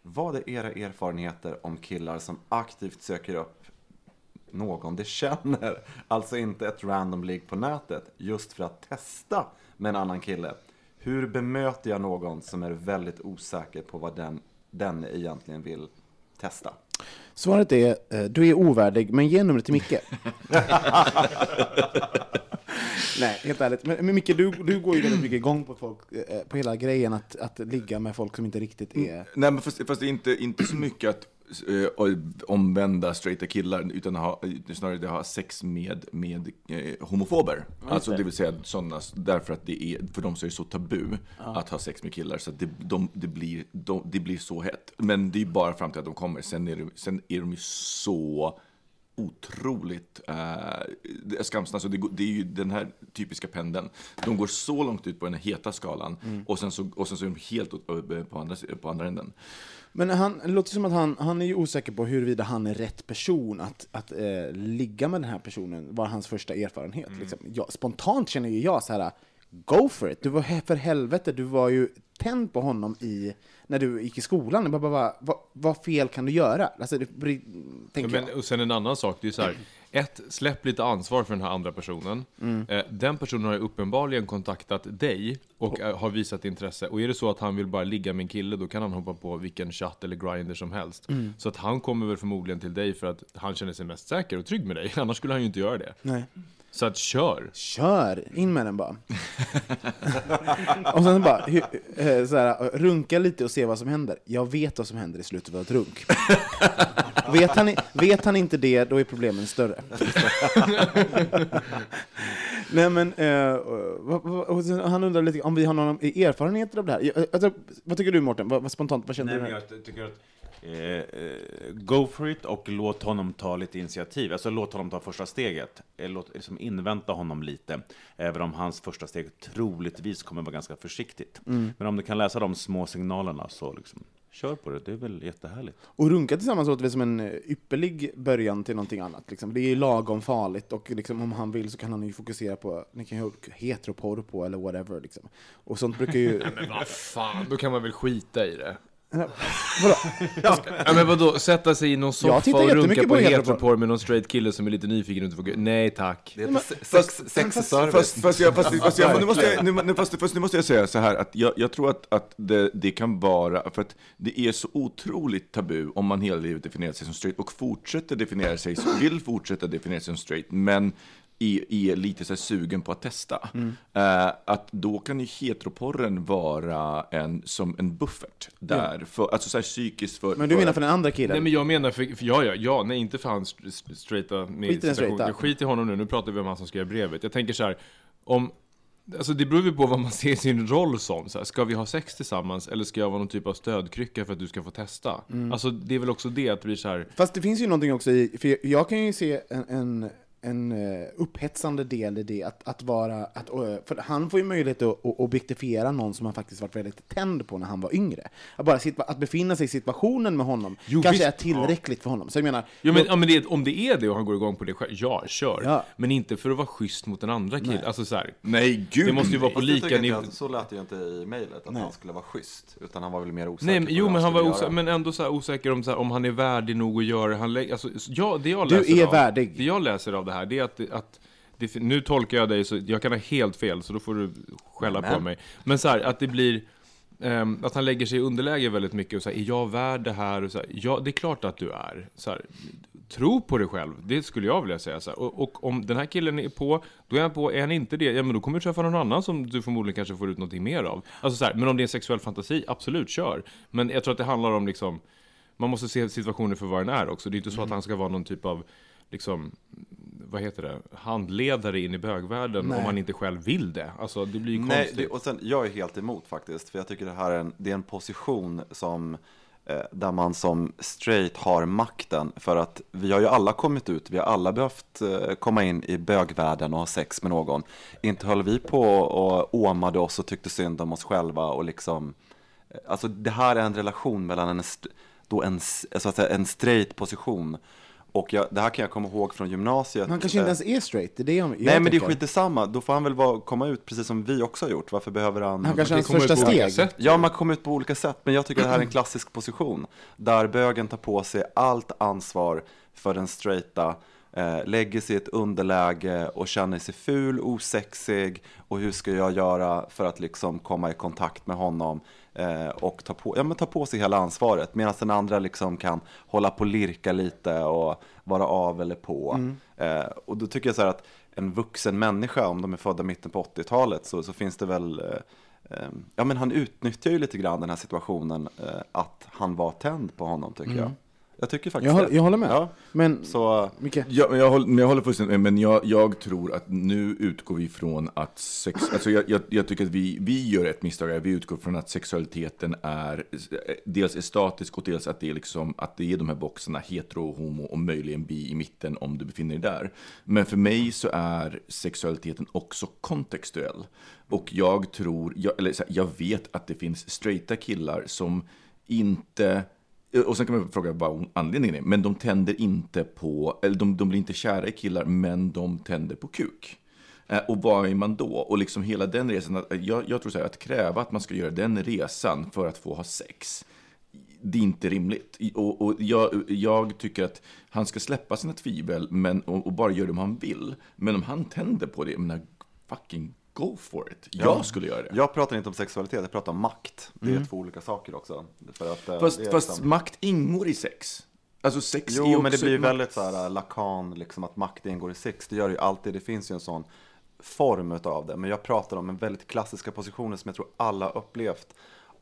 Vad är era erfarenheter om killar som aktivt söker upp någon de känner? Alltså inte ett random ligg på nätet, just för att testa med en annan kille. Hur bemöter jag någon som är väldigt osäker på vad den, den egentligen vill testa? Svaret är, eh, du är ovärdig, men ge numret till Micke. Nej, helt ärligt. Men, men Micke, du, du går ju väldigt mycket igång på, folk, eh, på hela grejen att, att ligga med folk som inte riktigt är... Nej, men fast, fast det är inte, inte så mycket att eh, omvända straighta killar, utan ha, snarare det ha sex med, med eh, homofober. Alltså det vill säga sådana, därför att det är, för dem så är det så tabu att ha sex med killar, så att det, de, det, blir, de, det blir så hett. Men det är bara fram till att de kommer, sen är, det, sen är de ju så otroligt eh, skamsna. Så det, det är ju den här typiska pendeln. De går så långt ut på den heta skalan och, sen så, och sen så är de helt åt- på andra, på andra änden. Men han, det låter som att han, han är ju osäker på huruvida han är rätt person att, att eh, ligga med den här personen, var hans första erfarenhet. Liksom. Jag, spontant känner ju jag så här, go for it! Du var för helvete, du var ju tänd på honom i, när du gick i skolan. Bara, bara, vad, vad fel kan du göra? Alltså, det, tänker Men, jag. och sen en annan sak, det är så här. Ett, släpp lite ansvar för den här andra personen. Mm. Eh, den personen har ju uppenbarligen kontaktat dig och eh, har visat intresse. Och är det så att han vill bara ligga med en kille, då kan han hoppa på vilken chatt eller grinder som helst. Mm. Så att han kommer väl förmodligen till dig för att han känner sig mest säker och trygg med dig. Annars skulle han ju inte göra det. Nej. Så att kör! Kör! In med den bara. och sen bara, eh, så här, runka lite och se vad som händer. Jag vet vad som händer i slutet av ett runk. vet, han, vet han inte det, då är problemen större. Nej men, eh, han undrar lite om vi har någon erfarenhet av det här. Jag- Alltså, vad tycker du Mårten? Vad, vad spontant, vad känner Nej, du? jag tycker att eh, eh, go for it och låt honom ta lite initiativ. Alltså låt honom ta första steget. Eh, Låt liksom invänta honom lite. Även om hans första steg troligtvis kommer vara ganska försiktigt. Men om du kan läsa de små signalerna så liksom, kör på det. Det är väl jättehärligt. Och runka tillsammans låter väl som en eh, ypperlig början till någonting annat. Liksom. Det är ju lagom farligt och liksom, om han vill så kan han ju fokusera på, ni kan ju ha heteroporr på eller whatever. Liksom. Och sånt brukar ju... Men vad fan, då kan man väl skita i det. Vadå? Ja men vadå, sätta sig i någon Jag soffa och runka på på heteroporr. med någon straight kille som är lite nyfiken och inte får Nej tack. Det sex, sexservice. Fast, fast, jag, fast, fast, jag, nu, måste jag, nu, nu- fast, fast nu måste jag säga så här att jag, jag tror att, att det, det kan vara, för att det är så otroligt tabu om man hela livet definierar sig som straight och fortsätter definiera sig, vill fortsätta definiera sig som straight, men är, är lite så här sugen på att testa. Eh, att då kan ju heteroporren vara en, som en buffert där, för, alltså så här psykiskt för... Men du menar för den andra killen? Nej men jag menar, för, för ja, ja, ja, nej inte för han st- st- straighta med Skit i den straighta. Jag skiter i honom nu, nu pratar vi om han som skrev brevet. Jag tänker så här, om Alltså det beror ju på vad man ser sin roll som. Så här, ska vi ha sex tillsammans eller ska jag vara någon typ av stödkrycka för att du ska få testa? Alltså det är väl också det att det blir så här. Fast det finns ju någonting också i, för jag- jag kan ju se en, en, en eh, upphetsande del i det, att, att vara, att, eh, för han får ju möjlighet att, att objektifiera någon som han faktiskt varit väldigt tänd på när han var yngre. Att, bara sitta, att befinna sig i situationen med honom Jo, kanske visst. är tillräckligt för honom. Så jag menar, Ja, men, ja, men det, om det är det och han går igång på det själv, ja, kör. Ja. Men inte för att vara schysst mot den andra killen. Nej. Alltså så här, Nej, gud det måste ju vara på lika nivå. jag- Så lät det ju inte i mejlet, att Nej. han skulle vara schysst. Utan han var väl mer osäker Nej, men, jo, men han var skulle osäker, göra. men ändå så här osäker om, så här, om han är värdig nog att göra det. Han alltså, ja, det jag Du läser är av, värdig. Det jag läser av det här, det är att, att det, nu tolkar jag dig så jag kan ha helt fel, så då får du skälla på Men. mig. Men så här, att det blir ehm, att han lägger sig i underläge väldigt mycket och säger, är jag värd det här? Och så här, ja, det är klart att du är. Så här, tro på dig själv, det skulle jag vilja säga. Så här. Och, och om den här killen är på, då är han på, är han inte det, ja men då kommer du träffa någon annan som du förmodligen kanske får ut någonting mer av. Alltså så här, men om det är en sexuell fantasi, absolut, kör. Men jag tror att det handlar om liksom, man måste se situationen för vad den är också. Det är inte så att han ska vara någon typ av, liksom, vad heter det, handledare in i bögvärlden Nej. om han inte själv vill det. Alltså det blir ju Nej, konstigt. det, och sen, jag är helt emot faktiskt, för jag tycker det här är en, det är en position som eh, där man som straight har makten för att vi har ju alla kommit ut, vi har alla behövt eh, komma in i bögvärlden och ha sex med någon. Inte höll vi på och åmade oss och tyckte synd om oss själva och liksom, eh, alltså det här är en relation mellan en, st- då en, så att säga, en straight position och jag, det här kan jag komma ihåg från gymnasiet. Han kanske inte eh, ens är straight, det är det jag, jag Nej men det är skit samma. då får han väl vara, komma ut precis som vi också har gjort. Varför behöver han... Han kanske Det hans första steg. sätt. Ja, man kommer ut på olika sätt, men jag tycker att det här är en klassisk position. Där bögen tar på sig allt ansvar för den straighta, eh, lägger sig i ett underläge och känner sig ful, osexig och hur ska jag göra för att liksom komma i kontakt med honom och ta på, ja, men ta på sig hela ansvaret. Medan den andra liksom kan hålla på och lirka lite och vara av eller på. Eh, och då tycker jag så här att en vuxen människa, om de är födda mitten på 80-talet, så, så finns det väl eh, Ehm, Ja men han utnyttjar ju lite grann den här situationen eh, att han var tänd på honom tycker jag. Jag tycker faktiskt Jag, håller- det. jag håller med. Ja, Men, så Micke? Ja, men jag håller, men jag håller fullständigt med, men jag, jag tror att nu utgår vi från att sex... Alltså jag, jag, jag tycker att vi, vi gör ett misstag här. Vi utgår från att sexualiteten är dels är statisk och dels att det är, liksom, att det är de här boxarna hetero, homo och möjligen bi i mitten om du befinner dig där. Men för mig så är sexualiteten också kontextuell. Och jag tror, jag, eller så här, jag vet att det finns straighta killar som inte Eh, och sen kan man fråga vad anledningen är. Men de tänder inte på, eller de, de blir inte kära i killar, men de tänder på kuk. Eh, och vad är man då? Och liksom hela den resan, eh, jag, jag tror så här, att kräva att man ska göra den resan för att få ha sex, det är inte rimligt. Och, och jag, jag tycker att han ska släppa sina tvivel men, och, och bara göra det om han vill. Men om han tänder på det, jag menar, fucking go for it. Jag skulle göra det. jag pratar inte om sexualitet, jag pratar om makt. Det är två olika saker också. För att, eh, Fast, är fast liksom- makt ingår i sex. Alltså sex är Jo, också men det blir ju makt. väldigt så här äh, lakan, liksom att makt ingår i sex. Det gör det ju alltid, det finns ju en sån form av det. Men jag pratar om en väldigt klassiska positioner som jag tror alla upplevt.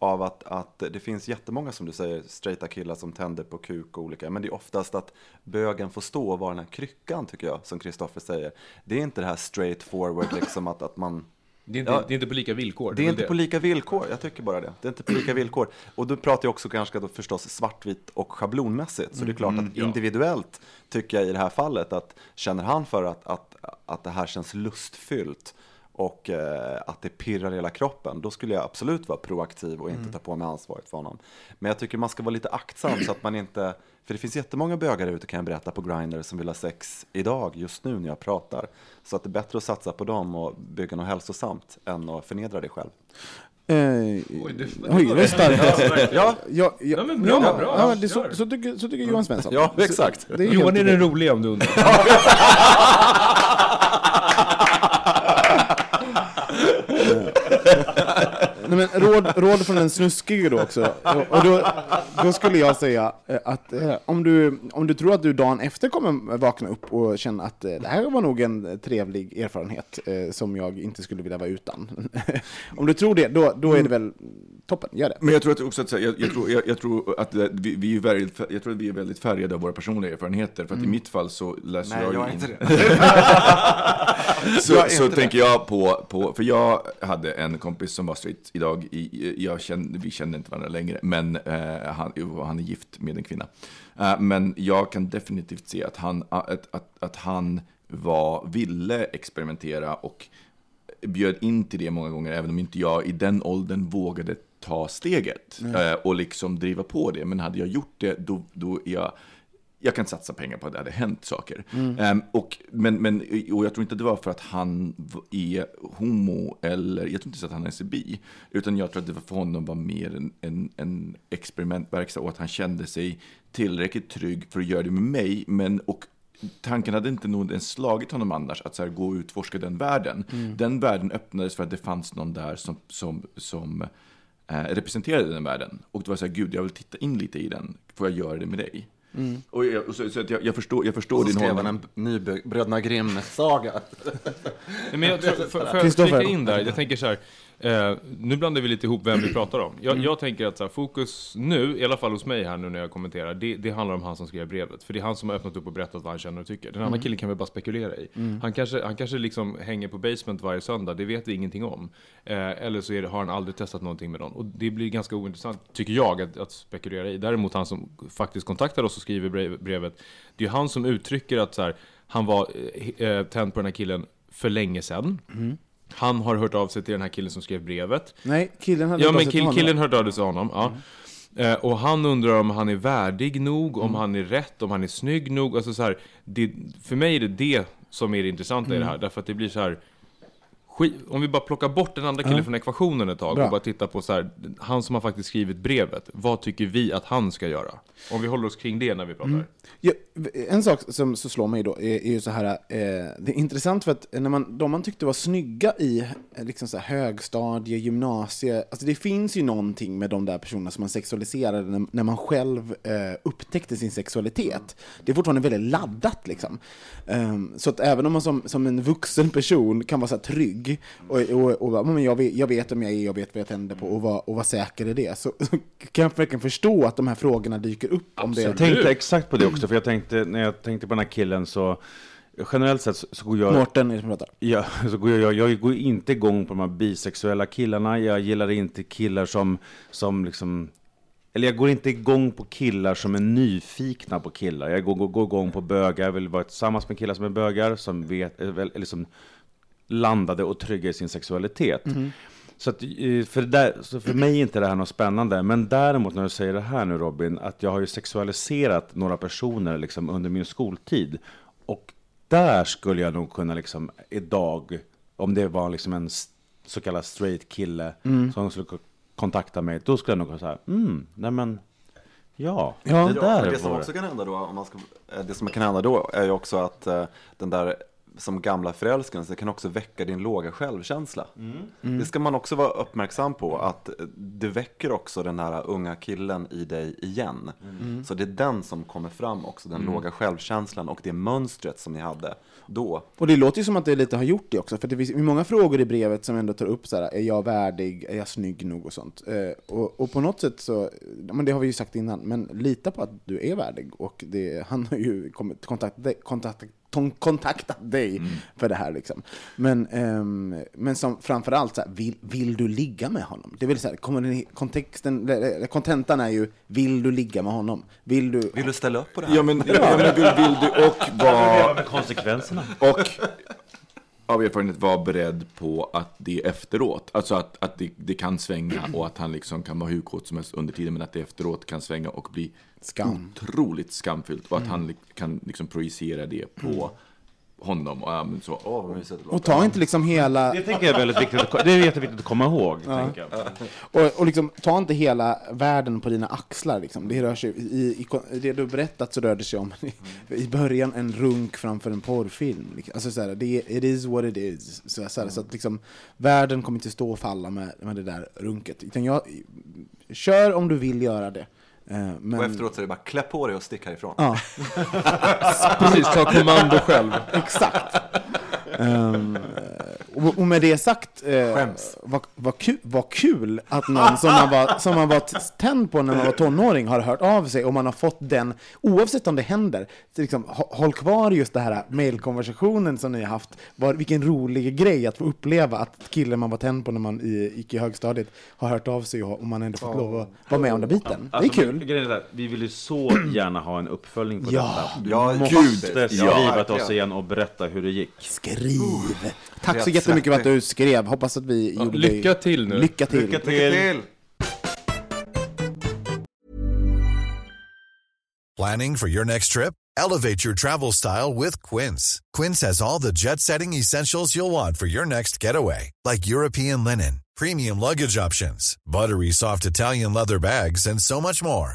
Av att, att det finns jättemånga som du säger, straighta killar som tänder på kuk och olika. Men det är oftast att bögen får stå och vara den här kryckan tycker jag, som Kristoffer säger. Det är inte det här straight forward liksom att, att man Det är, inte, Ja. det är inte på lika villkor. det är inte på lika villkor, jag tycker bara det. Det är inte på lika villkor. Och då pratar jag också kanske då förstås svartvitt och schablonmässigt. Så det är klart att ja. individuellt tycker jag i det här fallet att känner han för att, att, att det här känns lustfyllt och eh, att det pirrar i hela kroppen, då skulle jag absolut vara proaktiv och inte ta på mig ansvaret för honom. Men jag tycker man ska vara lite aktsam så att man inte, för det finns jättemånga bögar ute kan jag berätta på Grindr som vill ha sex idag, just nu när jag pratar. Så att det är bättre att satsa på dem och bygga något hälsosamt än att förnedra dig själv. Eh, det- oj, det var starkt. Ja, Ja, ja, Ja, men bra, ja, bra. Ja, det, så, så, tycker, så tycker Johan Svensson. Ja, exakt. Så, det är Johan är den roliga om du undrar. Nej, men råd, från en snuskige då också. Och då, då skulle jag säga eh, att eh, om du, om du tror att du dagen efter kommer vakna upp och känna att eh, det här var nog en trevlig erfarenhet eh, som jag inte skulle vilja vara utan. om du tror det, då, då är det väl toppen, gör det. Men jag tror att också att, jag, jag, tror, jag, jag tror att eh, vi, vi är väldigt, jag tror att vi är väldigt färgade av våra personliga erfarenheter. För att i mitt fall så läser Nej, jag, jag in- inte det. så, Jag så inte tänker jag på, på, för jag hade en kompis som var straight idag, i, jag kände, vi kände inte varandra längre, men eh, han, han är gift med en kvinna. Eh, men jag kan definitivt se att han, att, att, att han var, ville experimentera och bjöd in till det många gånger, även om inte jag i den åldern vågade ta steget eh, och liksom driva på det. Men hade jag gjort det, då, då är jag jag kan inte satsa pengar på att det hade hänt saker. Ehm, och, men, men, och jag tror inte det var för att han är homo eller, jag tror inte så att han är bi. Utan jag tror att det var för honom var mer en, en, en experimentverkstad och att han kände sig tillräckligt trygg för att göra det med mig. Men, och tanken hade inte nog ens slagit honom annars att så gå och utforska den världen. Den världen öppnades för att det fanns någon där som, som, som representerade den världen. Och det var så här, gud, jag vill titta in lite i den. Får jag göra det med dig? Och, jag, och så, så att jag, jag förstår, jag förstår Och så din skrev han en ny Bröderna Grimm-saga. Men jag tror, för, för att flika in där, jag tänker så här. Eh, nu blandar vi lite ihop vem vi pratar om. Jag, jag tänker att här, fokus nu, i alla fall hos mig här nu när jag kommenterar, det, det handlar om han som skrev brevet. För det är han som har öppnat upp och berättat vad han känner och tycker. Den andra killen kan vi bara spekulera i. Han kanske, han kanske liksom hänger på basement varje söndag, det vet vi ingenting om. Eh, eller så det, har han aldrig testat någonting med någon. Och det blir ganska ointressant, tycker jag, att, att spekulera i. Däremot han som faktiskt kontaktar oss och skriver brev, brevet, det är han som uttrycker att här, han var eh, eh, tänd på den här killen för länge sedan. Han har hört av sig till den här killen som skrev brevet. Nej, killen hade Ja, hört av men sig till kill, honom. killen hörde av sig till honom. Ja. Eh, och han undrar om han är värdig nog, om han är rätt, om han är snygg nog. Alltså så här, det, för mig är det det som är det intressanta i det här. Därför att det blir så här... Om vi bara plockar bort den andra killen från ekvationen ett tag Bra. och bara tittar på så här, han som har faktiskt skrivit brevet. Vad tycker vi att han ska göra? Om vi håller oss kring det när vi pratar. Ja, en sak som så slår mig då är, är ju så här, eh, det är intressant för att när man, de man tyckte var snygga i eh, liksom så här högstadie, gymnasie, alltså det finns ju någonting med de där personerna som man sexualiserade när, när man själv eh, upptäckte sin sexualitet. Det är fortfarande väldigt laddat liksom. Ehm, så att även om man som, som en vuxen person kan vara så här trygg och, och, och bara, men jag, vet, jag vet vem jag är, jag vet vad jag tänder på och vara och vara säker i det, så, så kan jag verkligen förstå att de här frågorna dyker upp om det. Jag tänkte exakt på det också, för jag tänkte, när jag tänkte på den här killen så Generellt sett så, så går jag... Mårten är det som pratar. Ja, så går jag, jag går inte igång på de här bisexuella killarna. Jag gillar inte killar som, som liksom... Eller jag går inte igång på killar som är nyfikna på killar. Jag går, går, går igång på bögar. Jag vill vara tillsammans med killar som är bögar, som vet, eller, som landade och trygga i sin sexualitet. Så, att, eh, för, det där, så för mig är inte det här något spännande. Men däremot när du säger det här nu Robin, att jag har ju sexualiserat några personer liksom under min skoltid. Och där skulle jag nog kunna liksom idag, om det var liksom en så kallad straight kille som skulle ko- kontakta mig, då skulle jag nog kunna säga, mm, nej men, ja, Ja. det Ja, där men det som var också kan hända då, om man ska, eh, det som kan hända då är ju också att eh, den där som gamla förälskelsen kan också väcka din låga självkänsla. Det ska man också vara uppmärksam på, att det väcker också den här unga killen i dig igen. Så det är den som kommer fram också, den låga självkänslan och det mönstret som ni hade då. Och det låter ju som att det lite har gjort det också, för det finns många frågor i brevet som ändå tar upp så här, är jag värdig, är jag snygg nog och sånt. Eh, och, och på något sätt så, men det har vi ju sagt innan, men lita på att du är värdig. Och det, han har ju kommit, kontakt, kontakt, ton- kontaktat dig för det här liksom. Men, ehm, men som framförallt, så här, vill, vill du ligga med honom? Det här, kommer kontexten, kontentan är ju, vill du ligga med honom? Vill du... Vill du ställa upp på det här? Ja, men, ja, men vill, vill du och med konsekvenserna. Och av erfarenhet vara beredd på att det är efteråt. Alltså att, att det, det kan svänga och att han liksom kan vara hur kåt som helst under tiden men att det efteråt kan svänga och bli Skam. otroligt skamfyllt och att han li- kan liksom projicera det på honom. Och, ja, så. Det Och ta inte liksom hela... Det tänker jag är väldigt viktigt, att- det är jätteviktigt att komma ihåg. Jag. Och, och liksom, ta inte hela världen på dina axlar. Liksom. Det, rör sig, i, i, det du har berättat så rör det sig om i början en runk framför en porrfilm. Liksom. Alltså, så här, det, it is what it is. Så, så, här, så att liksom, världen kommer inte stå och falla med, med det där runket. Utan jag, kör om du vill göra det. Eh, men, Och efteråt så är det bara klä på dig och stick härifrån. Ja, Precis, ta kommando själv. exakt. Ehm, och, och med det sagt, eh, vad, vad, kul, vad kul att någon som man, var, som man var tänd på när man var tonåring har hört av sig och man har fått den, oavsett om det händer, liksom, hå- håll kvar just det här mailkonversationen som ni har haft. Var, vilken rolig grej att få uppleva att killen man var tänd på när man i, gick i högstadiet har hört av sig och, och man ändå fått lov att vara med om den biten. Det är Alltså, kul. är vi vill ju så gärna ha en uppföljning på Ja. detta. Du Ja, måste gud. skriva till oss igen och berätta hur det gick. Skriv! Tack så jättemycket för att du skrev. Hoppas att vi gjorde lycka dig... till nu. Lycka till. Lycka till! Planning for your next trip? Elevate your travel style with Quince. Quince has all the jet setting essentials you'll want for your next getaway, like European linen, premium luggage options, buttery soft Italian leather bags, and so much more.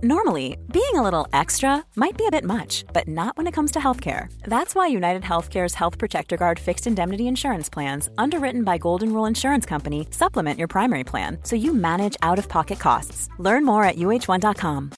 Normally, being a little extra might be a bit much, but not when it comes to healthcare. That's why United Healthcare's Health Protector Guard fixed indemnity insurance plans, underwritten by Golden Rule Insurance Company, supplement your primary plan so you manage out of pocket costs. Learn more at uh1.com.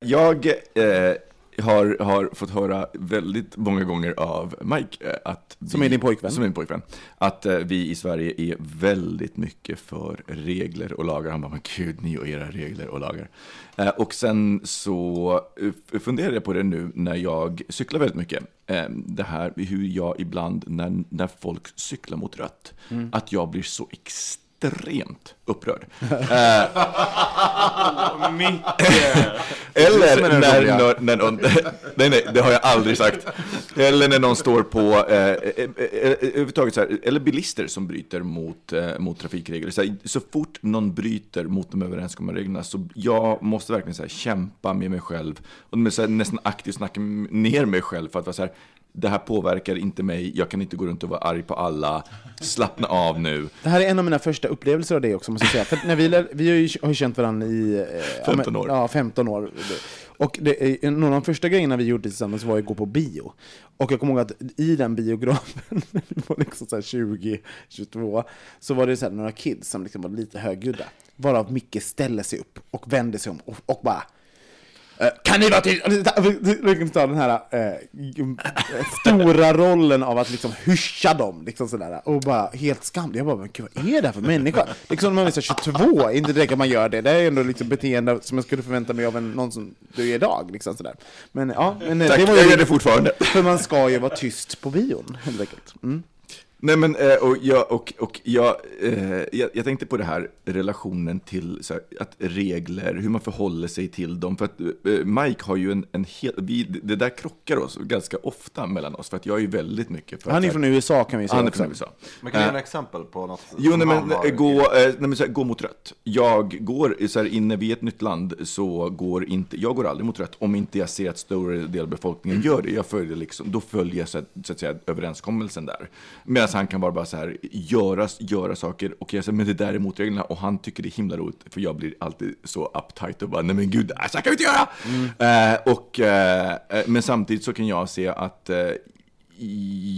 Jag eh, har, har fått höra väldigt många gånger av Mike eh, att Som vi, är din pojkvän. Som är min pojkvän. Att eh, vi i Sverige är väldigt mycket för regler och lagar. Han bara, men gud, ni och era regler och lagar. Eh, och sen så funderar jag på det nu när jag cyklar väldigt mycket. Eh, det här hur jag ibland, när, när folk cyklar mot rött, Mm. att jag blir så extremt upprörd. Eh, Eller när, när, när någon, nej, nej, det har jag aldrig sagt. Eller när någon står på, eh, eh, eh, överhuvudtaget så här, eller bilister som bryter mot, eh, mot trafikregler. Så, här, så fort någon bryter mot de överenskomna reglerna så jag måste verkligen så här, kämpa med mig själv och med, så här, nästan aktivt snacka ner mig själv för att vara så här, det här påverkar inte mig, jag kan inte gå runt och vara arg på alla, slappna av nu. Det här är en av mina första upplevelser av det också, måste jag säga. För när vi, lär, vi har ju har känt varandra i... Eh, ja, 15 men- år. Ja, 15 år. Och det, någon av de första grejerna vi gjorde tillsammans var att gå på bio. Och jag kommer ihåg att i den biografen, när vi var liksom så här 20, 22, så var det så några kids som liksom var lite högljudda. Varav Micke ställer sig upp och vänder sig om och, och bara Kan ni vara tysta? Liksom ta den här eh, stora rollen av att liksom hyscha dem, liksom sådär. Och bara helt skamlig. Jag bara, men gud, vad är det här för människa? Liksom när man är så 22, inte direkt att man gör det. Det är ändå liksom beteende som jag skulle förvänta mig av en, någon som du är idag. Liksom sådär. Men ja, men, eh, Tack, det var jag ju, gör det fortfarande. För man ska ju vara tyst på bion, helt enkelt. Mm. Nej men, eh, och jag, och, och jag, eh, jag, jag tänkte på det här relationen till så här, att regler, hur man förhåller sig till dem. För att eh, Mike har ju en, en hel, vi, det där krockar oss ganska ofta mellan oss. För att jag är ju väldigt mycket för Han är att- från USA kan vi säga Han är också. från USA. Men kan du ge några exempel på något Jo, nej, men, har gå, nej, men, så här, gå mot rött. Jag går, så här, inne vid ett nytt land så går inte, jag går aldrig mot rött om inte jag ser att större del av befolkningen gör det. Jag följer liksom, då följer jag så, så att säga överenskommelsen där. Medan han kan bara, bara så här, göra, göra saker och jag säger men det där är motreglerna och han tycker det är himla roligt för jag blir alltid så uptight och bara nej men gud, så här kan vi inte göra! Eh, och, eh, eh, men samtidigt så kan jag se att eh,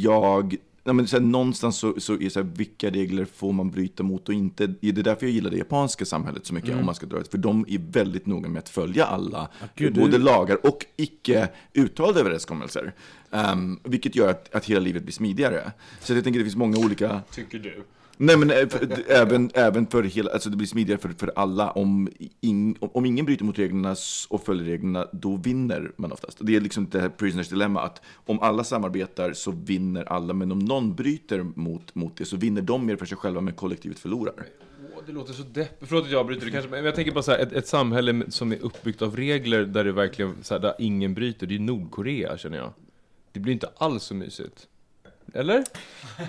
jag Nej, men så här, någonstans så, så är så här, vilka regler får man bryta mot och inte. Det är därför jag gillar det japanska samhället så mycket, Mm. om man ska dra det. För de är väldigt noga med att följa alla, gud, både du- lagar och icke uttalade överenskommelser. Um, vilket gör att, att hela livet blir smidigare. Så jag tänker det finns många olika... Tycker du? Nej men eh, även, även för hela, alltså det blir smidigare för, för alla. Om, in, om, ingen bryter mot reglerna och följer reglerna, då vinner man oftast. Det är liksom det här prisoners dilemma, att om alla samarbetar så vinner alla, men om någon bryter mot, mot det så vinner de mer för sig själva, men kollektivet förlorar. Åh, det låter så deppigt. Förlåt att jag bryter det kanske, men jag tänker bara så här, ett, ett samhälle som är uppbyggt av regler där det verkligen, så här, där ingen bryter, det är Nordkorea känner jag. Det blir inte alls så mysigt. Eller?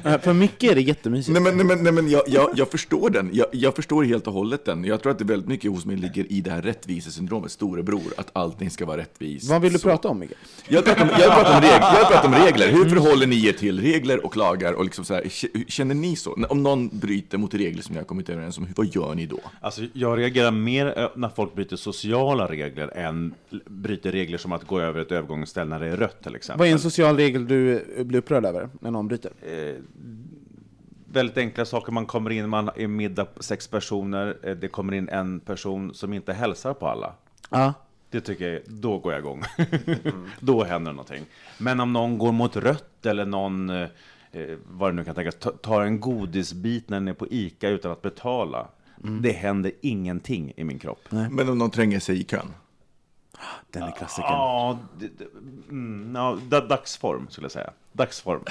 Eh, För Micke är det jättemysigt. Nej men, nej, men, nej, men jag, jag, jag förstår den. Jag, jag förstår helt och hållet den. Jag tror att det väldigt mycket hos mig ligger i det här rättvisesyndromet, storebror, att allting ska vara rättvist. Vad vill du Så- prata om, Micke? Jag pratar om, jag pratar om, reg, jag pratar om regler. Hur förhåller ni er till regler och lagar? Och liksom så här, känner ni så? Om någon bryter mot regler som ni har kommit överens om, vad gör ni då? Alltså, jag reagerar mer eh, när folk bryter sociala regler än bryter regler som att gå över ett övergångsställe när det är rött till exempel. Vad är en social regel du eh, blir upprörd över när någon bryter? Eh, väldigt enkla saker. Man kommer in, man är middag på sex personer. eh, Det kommer in en person som inte hälsar på alla. Ja. Det tycker jag, då går jag igång. då händer någonting. Men om någon går mot rött eller någon, eh, eh, vad det nu kan tänkas, ta- tar en godisbit när den är på ICA utan att betala. Det händer ingenting i min kropp. Men om någon tränger sig i kön? Den är klassikern. Ja, mm, ja, da- dagsform skulle jag säga. Dagsform.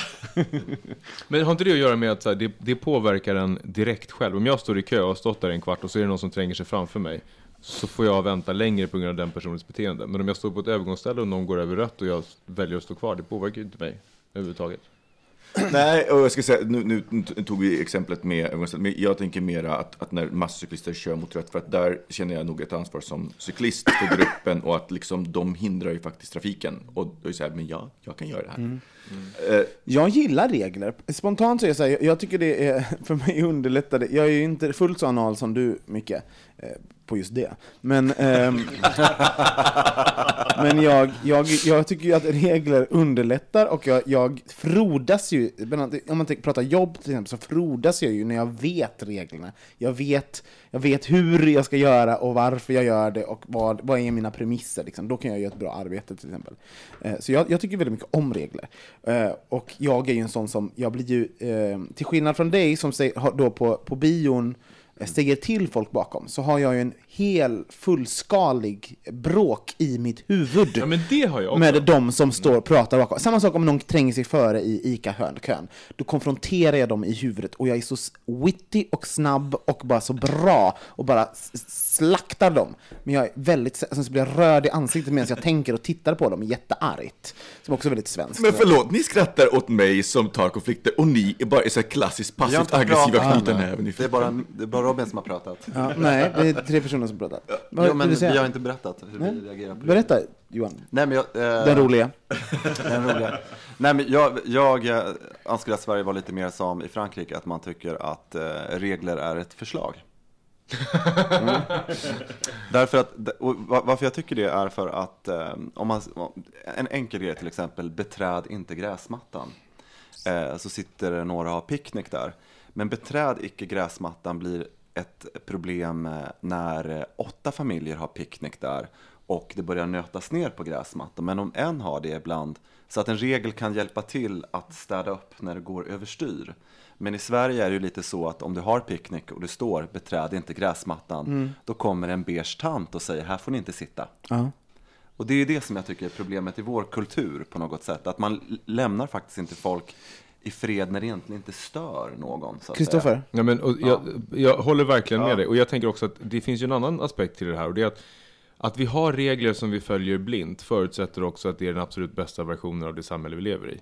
Men har inte det att göra med att så här, det, det påverkar en direkt själv? Om jag står i kö och har stått där en kvart och så är det någon som tränger sig framför mig så får jag vänta längre på grund av den personens beteende. Men om jag står på ett övergångsställe och någon går över rött och jag väljer att stå kvar, det påverkar ju inte mig överhuvudtaget. Nej, och jag ska säga, nu, nu tog vi exemplet med men jag tänker mera att, att när masscyklister kör mot rött, för att där känner jag nog ett ansvar som cyklist för gruppen och att liksom de hindrar ju faktiskt trafiken. Och då är så här, men ja, jag kan göra det här. Mm. Eh, Jag gillar regler. Spontant så är jag så här, jag- tycker det är, för mig underlättar det. Jag är ju inte fullt så anal som du, Micke, eh, på just det. Men, ehm, men jag, jag, jag tycker ju att regler underlättar och jag, jag frodas ju, om man pratar jobb till exempel, så frodas jag ju när jag vet reglerna. Jag vet, jag vet hur jag ska göra och varför jag gör det och vad, vad är mina premisser. Liksom. Då kan jag göra ett bra arbete till exempel. Eh, Så jag, jag tycker väldigt mycket om regler. Eh, Och jag är ju en sån som, jag blir ju, eh, till skillnad från dig som säger, då på, på bion eh, säger till folk bakom, så har jag ju en hel fullskalig bråk i mitt huvud. Ja, men det har jag också. Med de som står och pratar bakom. Samma sak om någon tränger sig före i ICA-kön. Då konfronterar jag dem i huvudet och jag är så witty och snabb och bara så bra och bara slaktar dem. Men jag är väldigt, sen så blir jag röd i ansiktet medan jag tänker och tittar på dem jätteargt. Som också är väldigt svenskt. Men förlåt, ni skrattar åt mig som tar konflikter och ni är bara är så här klassiskt passivt inte aggressiva knyta näven i Det är bara, det är bara Robin som har pratat. Ja, nej, det är tre personer som pratar. Vad Jo, vill men du säga? vi har inte berättat hur Nej. vi reagerar på det. Berätta, Johan. Nej, men jag, eh, Den roliga. Den roliga. Nej, men jag, jag eh, önskar att Sverige var lite mer som i Frankrike, att man tycker att eh, regler är ett förslag. Mm. Därför att, varför jag tycker det är för att eh, om man, en enkel grej till exempel, beträd inte gräsmattan. Eh, så sitter några och har picknick där. Men beträd icke gräsmattan blir ett problem eh, när eh, åtta familjer har picknick där och det börjar nötas ner på gräsmattan. Men om en har det ibland, så att en regel kan hjälpa till att städa upp när det går överstyr. Men i Sverige är det ju lite så att om du har picknick och du står beträd inte gräsmattan, Mm. då kommer en beige tant och säger här får ni inte sitta. Ja. Och det är det som jag tycker är problemet i vår kultur på något sätt. Att man lämnar faktiskt inte folk i fred när det egentligen inte stör någon. Kristoffer? Ja, men, och jag, jag håller verkligen Ja. med dig. Och jag tänker också att det finns ju en annan aspekt till det här. Och det är att, att vi har regler som vi följer blint förutsätter också att det är den absolut bästa versionen av det samhälle vi lever i.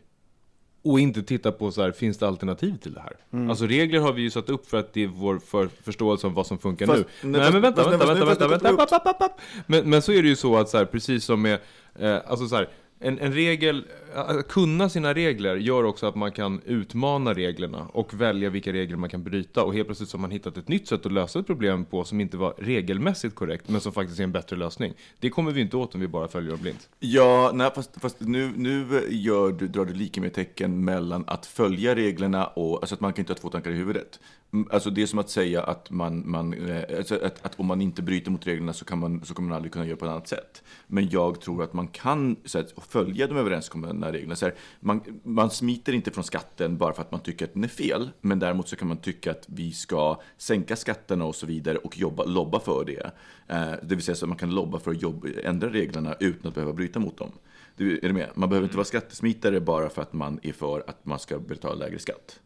Och inte titta på så här, finns det alternativ till det här? Mm. Alltså regler har vi ju satt upp för att det är vår för, förståelse om vad som funkar Fast- nu. nej, Nej, fast- men vänta, fast- vänta, fast- vänta, fast- vänta, fast- vänta, app, app, app, app. Men, men så är det ju så att så här, precis som med, eh, alltså så här, en, en regel, att kunna sina regler gör också att man kan utmana reglerna och välja vilka regler man kan bryta. Och helt plötsligt så har man hittat ett nytt sätt att lösa ett problem på som inte var regelmässigt korrekt, men som faktiskt är en bättre lösning. Det kommer vi inte åt om vi bara följer dem blint. Ja, nej, fast, fast nu, nu gör du, drar du lika med tecken mellan att följa reglerna och alltså att man kan inte ha två tankar i huvudet. Mm, Alltså det är som att säga att, man, man, eh, alltså att, att om man inte bryter mot reglerna så, kan man, så kommer man aldrig kunna göra på ett annat sätt. Men jag tror att man kan så här, följa de överenskomna reglerna. Så här, man, man smiter inte från skatten bara för att man tycker att den är fel. Men däremot så kan man tycka att vi ska sänka skatterna och så vidare och jobba, lobba för det. Eh, det vill säga så att man kan lobba för att jobba, ändra reglerna utan att behöva bryta mot dem. Du, är du med? Man behöver inte vara skattesmitare bara för att man är för att man ska betala lägre skatt.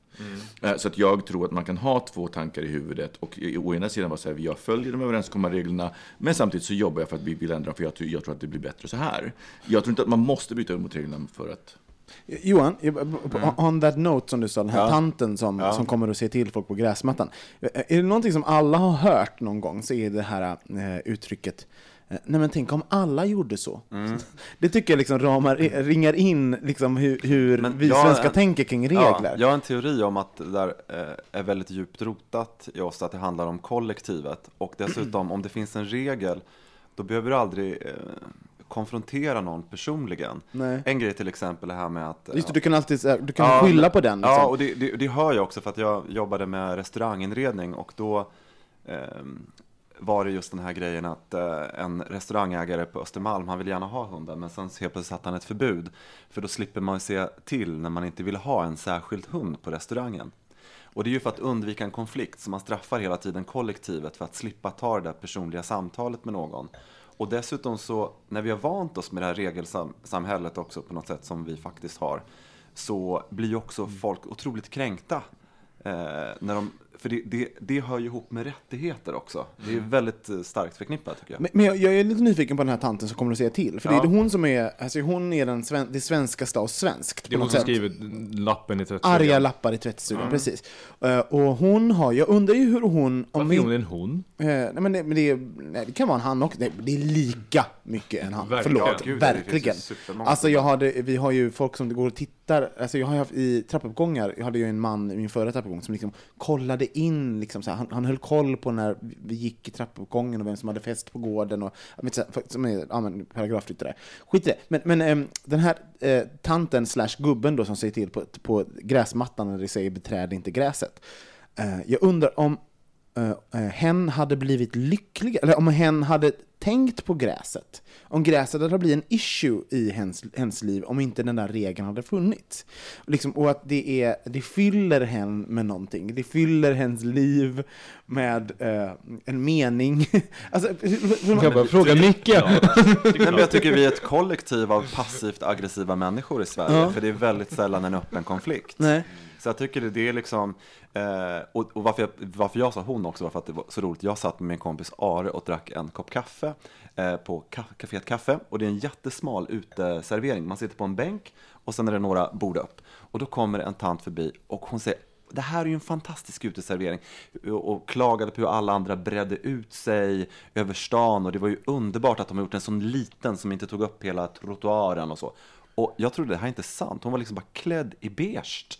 Eh, Så att jag tror att man kan ha två tankar i huvudet och å ena sidan vara så här, jag följer de överenskomna reglerna, men samtidigt så jobbar jag för att vi vill ändra dem, för jag, jag tror att det blir bättre så här. Jag tror inte att man måste byta mot reglerna för att... Johan, på- on that note som du sa, den här Ja. tanten som, Ja. som kommer och säger till folk på gräsmattan. Är det någonting som alla har hört någon gång så är det här eh, uttrycket Nej men tänk om alla gjorde så. Det tycker jag liksom ramar, ringar in liksom hur, hur Men vi svenskar en- tänker kring regler. Ja, jag har en teori om att det där eh, är väldigt djupt rotat i oss, att det handlar om kollektivet. Och dessutom, om det finns en regel, då behöver du aldrig eh, konfrontera någon personligen. Nej. En grej till exempel är här med att... Just det, du kan alltid du kan Ja, skylla på den. Liksom. Ja, och det, det, det hör jag också för att jag jobbade med restauranginredning och då ehm, var det just den här grejen att eh, en restaurangägare på Östermalm, han ville gärna ha hunden men sen helt plötsligt satte han ett förbud. För då slipper man se till när man inte vill ha en särskild hund på restaurangen. Och det är ju för att undvika en konflikt, så man straffar hela tiden kollektivet för att slippa ta det där personliga samtalet med någon. och dessutom så, när vi har vant oss med det här regelsamhället också på något sätt som vi faktiskt har, så blir ju också folk otroligt kränkta. Eh, när de, för det, det, det hör ju ihop med rättigheter också. Det är ju väldigt eh, starkt förknippat tycker jag. Men, men jag, jag är lite nyfiken på den här tanten som kommer att säga till. För Ja. det är hon som är, alltså hon är den sven, det svenskaste av svenskt. Det är hon som sätt. skriver lappen i tvättstugan. Arga lappar i tvättstugan, Mm. precis. Eh, och hon har, jag undrar ju hur hon... Om Varför är hon en hon? Eh, nej, men det, men det, nej, det kan vara en han också. Nej, det är lika mycket en han. Verkligen. Förlåt, Ja, gud, verkligen. Alltså jag hade, vi har ju folk som går och tittar, alltså jag har haft i trappuppgångar, jag hade ju en man i min förra trappuppgång som liksom kollade in, liksom så här, han, han höll koll på när vi gick i trappuppgången och vem som hade fest på gården och, jag vet, så här, som är, ja men paragrafryttare. Skit i det. Men, men ehm, den här eh, tanten slash gubben då som säger till på, på gräsmattan när det säger beträd inte gräset. Eh, jag undrar om uh, hen hade blivit lycklig, eller om hen hade tänkt på gräset. Om gräset hade blivit en issue i hens, hens liv om inte den där regeln hade funnits. Liksom, och att det, är, det fyller hen med någonting. Det fyller hens liv med eh, en mening. alltså, Jag bara frågar Micke. Men jag tycker vi är ett kollektiv av passivt aggressiva människor i Sverige, Ja. för det är väldigt sällan en öppen konflikt. Nej. Så jag tycker det, det är liksom, eh, och, och varför, jag, varför jag sa hon också var för att det var så roligt. Jag satt med min kompis Are och drack en kopp kaffe eh, på ka- Caféet Kaffe och det är en jättesmal uteservering. Man sitter på en bänk och sen är det några bord upp. Och då kommer en tant förbi och hon säger det här är ju en fantastisk uteservering och klagade på hur alla andra bredde ut sig över stan och det var ju underbart att de har gjort en sån liten som inte tog upp hela trottoaren och så. Och jag trodde det här är inte sant, hon var liksom bara klädd i beige.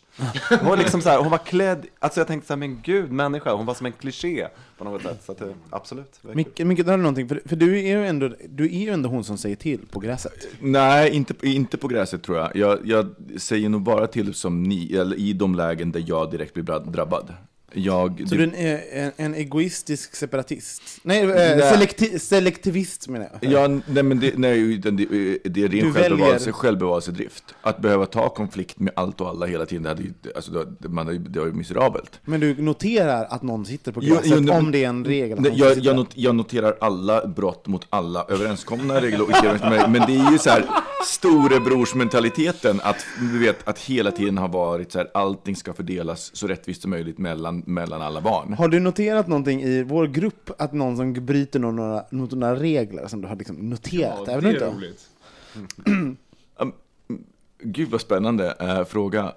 Hon var liksom så här, hon var klädd, alltså jag tänkte så här, men gud människa, hon var som en kliché på något sätt. Så att det, absolut. Micke, Micke, där du någonting, för, för du, är ju ändå, du är ju ändå hon som säger till på gräset. Nej, inte, inte på gräset tror jag. jag. Jag säger nog bara till som ni, eller i de lägen där jag direkt blir drabbad. Jag, Så du är en, en, en egoistisk separatist? Nej, eh, Nej. selekti, selektivist menar jag. Ja, nej, men det, nej, det, det är ren självbevarelse, självbevarelsedrift. Att behöva ta konflikt med allt och alla hela tiden, det, hade, alltså, det, man, det var ju miserabelt. Men du noterar att någon sitter på Jo, gräset jo, nej, om det är en regel? Nej, jag, jag, där. not, jag noterar alla brott mot alla överenskomna regler Men det är ju så här storebrorsmentaliteten att, du vet, att hela tiden har varit så här, allting ska fördelas så rättvist som möjligt mellan, mellan alla barn. Har du noterat någonting i vår grupp, att någon som bryter några, mot några regler som du har liksom noterat? Ja, det är inte? roligt. Um, Gud vad spännande eh, fråga.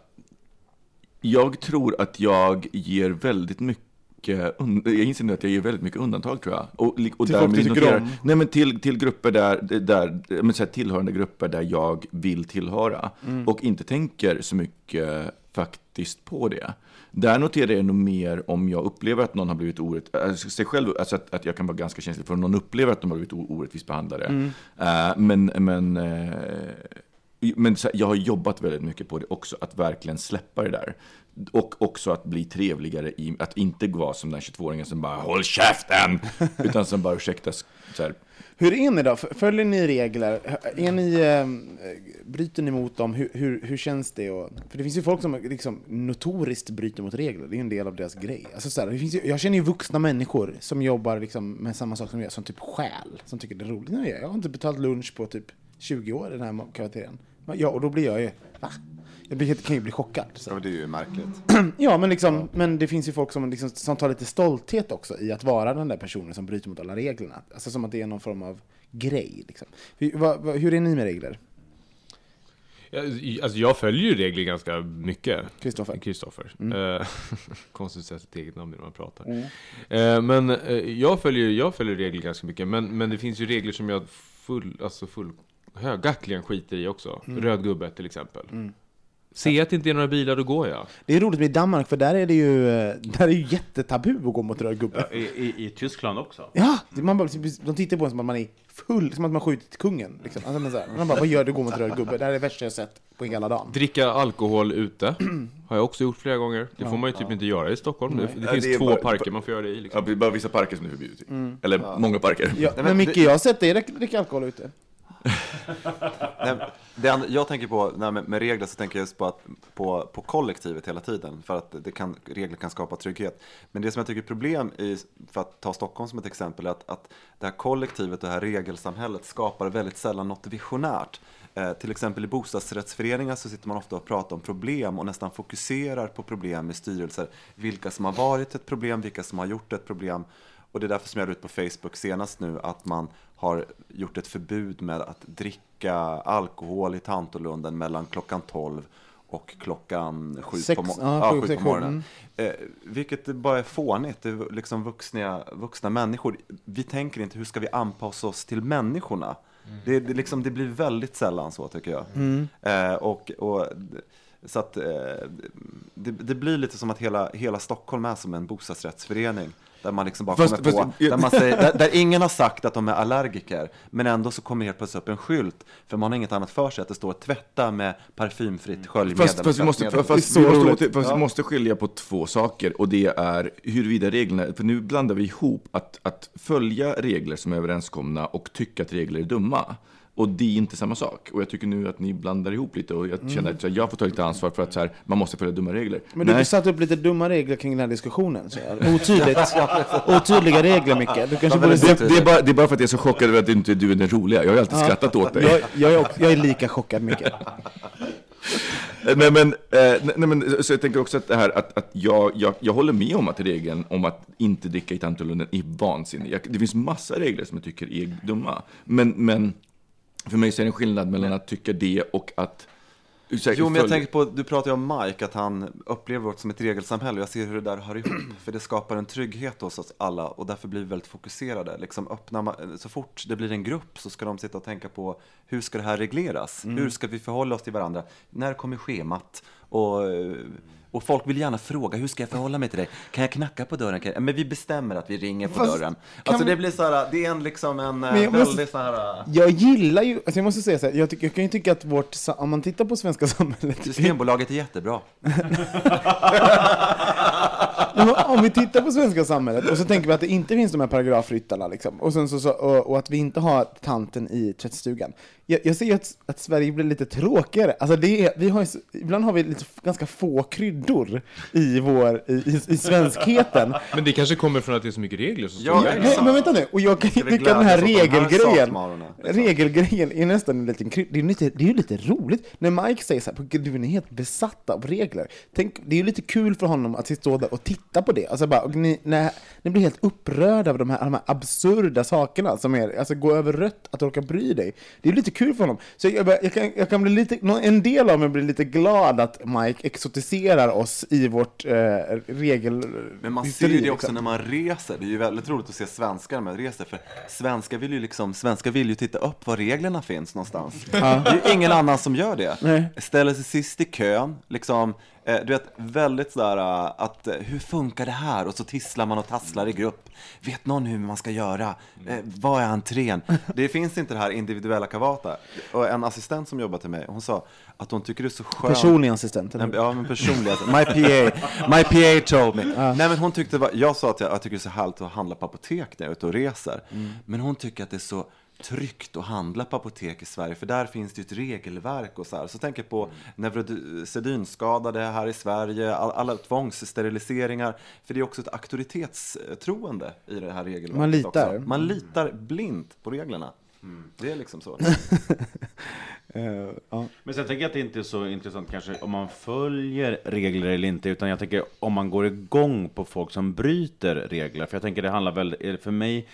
Jag tror att jag ger väldigt mycket jag inser nu att jag ger väldigt mycket undantag tror jag. Och, och Till folk du tycker om? Nej men till, till grupper där, där men så här, tillhörande grupper där jag vill tillhöra. Mm. Och inte tänker så mycket faktiskt på det. Där noterar jag nog mer om jag upplever att någon har blivit orätt, alltså sig själv, alltså att, att jag kan vara ganska känslig för om någon upplever att de har blivit orättvist behandlade. Mm. Eh, men men, eh, men jag har jobbat väldigt mycket på det också, att verkligen släppa det där. Och också att bli trevligare, i, att inte vara som den 22-åringen som bara ”Håll käften!” utan som bara ursäkta, så här, Hur är ni då? Följer ni regler? Är ni, eh, bryter ni mot dem? Hur, hur, hur känns det? Och, för det finns ju folk som liksom notoriskt bryter mot regler. Det är en del av deras grej. Alltså så här, det finns ju, jag känner ju vuxna människor som jobbar liksom med samma sak som jag, som typ stjäl. Som tycker det är roligt. Jag har inte betalt lunch på typ 20 år i den här kvarteren. Ja, och då blir jag ju, va? Jag blir, kan ju bli chockad. Så. Ja, det är ju märkligt. Ja, men, liksom, men det finns ju folk som, liksom, som tar lite stolthet också i att vara den där personen som bryter mot alla reglerna. Alltså som att det är någon form av grej. Liksom. Hur, vad, vad, hur är ni med regler? Ja, Alltså jag följer ju regler ganska mycket. Kristoffer. Kristoffer. Mm. Eh, Konstigt att säga sitt eget namn när man pratar. Mm. Eh, Men eh, jag följer, jag följer regler ganska mycket. Men, men det finns ju regler som jag full, alltså full, högaktligen skiter i också. Mm. Röd gubbe till exempel. Mm. Ser jag att det inte är några bilar, då går jag. Det är roligt med Danmark, för där är det ju, eh, där är ju jättetabu att gå mot röd gubbe. I, i, I Tyskland också. Ja, man bara, de tittar på en som att man är full, som att man skjutit kungen. Liksom. Alltså, här, man bara, vad gör du gå mot röd gubbe? Det här är det värsta jag sett på hela dagen. Dricka alkohol ute har jag också gjort flera gånger. Det Ja. får man ju typ inte göra i Stockholm. Det, Nej. det Ja, finns det är två bara- parker man får göra det i. Liksom. ja, bara vissa parker som är förbjudet i. Mm. Eller Ja. många parker. Ja, men Micke, jag har sett dig dricka alkohol ute. Nej, det jag tänker på, nej, med, med regler så tänker jag just på, att, på, på kollektivet hela tiden. För att det kan, regler kan skapa trygghet. Men det som jag tycker är problem, i, för att ta Stockholm som ett exempel, är att, att det här kollektivet, det här regelsamhället skapar väldigt sällan något visionärt. Eh, till exempel i bostadsrättsföreningar så sitter man ofta och pratar om problem och nästan fokuserar på problem i styrelser. Vilka som har varit ett problem, vilka som har gjort ett problem. Och det är därför som jag la ut på Facebook senast nu att man har gjort ett förbud med att dricka alkohol i Tantolunden mellan klockan 12 och klockan 7 Sex- på, mo- sju sex, på morgonen. mm. Eh, vilket bara är fånigt. Det är liksom vuxna, vuxna människor. Vi tänker inte hur ska vi anpassa oss till människorna. Det, det, liksom, det blir väldigt sällan så tycker jag. Mm. Eh, och, och, så att eh, det, det blir lite som att hela, hela Stockholm är som en bostadsrättsförening. Där man liksom bara Fast- kommer på, fast- där, man säger, där, där ingen har sagt att de är allergiker. Men ändå så kommer helt plötsligt upp en skylt. För man har inget annat för sig att det står tvätta med parfymfritt sköljmedel. Fast, fast, vi måste, tvättmedel. fast, vi, måste, åter- fast Ja. vi måste skilja på två saker och det är huruvida reglerna, för nu blandar vi ihop att, att följa regler som är överenskomna och tycka att regler är dumma. Och det är inte samma sak. Och jag tycker nu att ni blandar ihop lite och jag känner Mm. att så här, jag får ta lite ansvar för att så här, man måste följa dumma regler. Men du har satt upp lite dumma regler kring den här diskussionen. Så här. Otydligt. Otydliga regler, Micke. Du kanske borde... det, det, är bara, det är bara för att jag är så chockad över att inte du är den roliga. Jag har ju alltid Ja. skrattat åt dig. Jag, jag, är också, jag är lika chockad, Micke. Nej men, eh, nej, men, så jag tänker också att det här att, att jag, jag, jag håller med om att regeln om att inte dricka i Tantolunden är vansinnig. Jag, det finns massa regler som jag tycker är dumma. Men, men för mig så är det en skillnad mellan att tycka det och att Jo, men jag tänker på, du pratar ju om Mike, att han upplever vårt som ett regelsamhälle. Jag ser hur det där hör ihop, för det skapar en trygghet hos oss alla och därför blir vi väldigt fokuserade. Liksom öppna, så fort det blir en grupp så ska de sitta och tänka på hur ska det här regleras? Mm. Hur ska vi förhålla oss till varandra? När kommer schemat? Och, eh, och folk vill gärna fråga, hur ska jag förhålla mig till dig? Kan jag knacka på dörren? Jag... Men vi bestämmer att vi ringer på Fast dörren. Alltså vi- det blir så här, det är en liksom en eh, måste- väldigt så här... eh, Jag gillar ju, alltså jag måste säga så här, jag, tycker, jag kan ju tycka att vårt, om man tittar på svenska samhället. Systembolaget är jättebra. Men om vi tittar på svenska samhället och så tänker vi att det inte finns de här paragrafryttarna liksom, och, sen så, så, och, och att vi inte har tanten i tvättstugan. Jag, jag ser ju att, att Sverige blir lite tråkigare. Alltså det är, vi har ju, så- ibland har vi lite, ganska få kryddor i, vår, i, i, i svenskheten. Men det kanske kommer från att det är så mycket regler som Ja, nej, men vänta nu, och jag kan tycka den här de här regelgrejen, regelgrejen är nästan en liten kryd- det är, lite, det är ju lite roligt när Mike säger så här, "Gud, du är helt besatt av regler. Tänk, det är ju lite kul för honom att stå där och titta på det. Alltså bara, ni, när, ni blir helt upprörda av de här, de här absurda sakerna som är, alltså gå över rött, att orka bry dig. Det är lite kul för honom. Så jag, bara- jag, kan, jag kan bli lite, en del av mig blir lite glad att Mike exotiserar oss i vårt eh, regel... Men man ser ju det också liksom. när man reser. Det är ju väldigt roligt att se svenskar när man reser. För svenskar vill ju liksom, svenskar vill ju titta upp var reglerna finns någonstans. Ja. Det är ingen annan som gör det. Nej. Ställer sig sist i kön, liksom, du vet, väldigt sådär eh, att eh, hur funkar det här? Och så tisslar man och tasslar i grupp. Vet någon hur man ska göra? Eh, vad är entrén? Det finns inte det här individuella kavata. Och en assistent som jobbar till mig, hon sa att hon tycker det är så skönt. Personlig assistent, eller? Ja, men personlig assistent. My PA, my PA told me. Nej, men hon tyckte, var- jag sa att jag, jag tycker det är så härligt att handla på apotek när jag är ute och reser. Mm. Men hon tycker att det är så tryggt att handla på apotek i Sverige, för där finns det ju ett regelverk och så här. Så tänker jag på neurosedynskadade här i Sverige, all, alla tvångssteriliseringar. För det är också ett auktoritetstroende i det här regelverket Man litar. Också. Man litar blint på reglerna. Det är liksom så. Eh, ja. Men sen tänker jag att det inte är så intressant kanske om man följer regler eller inte, utan jag tänker om man går igång på folk som bryter regler. För jag tänker det handlar väl, för mig,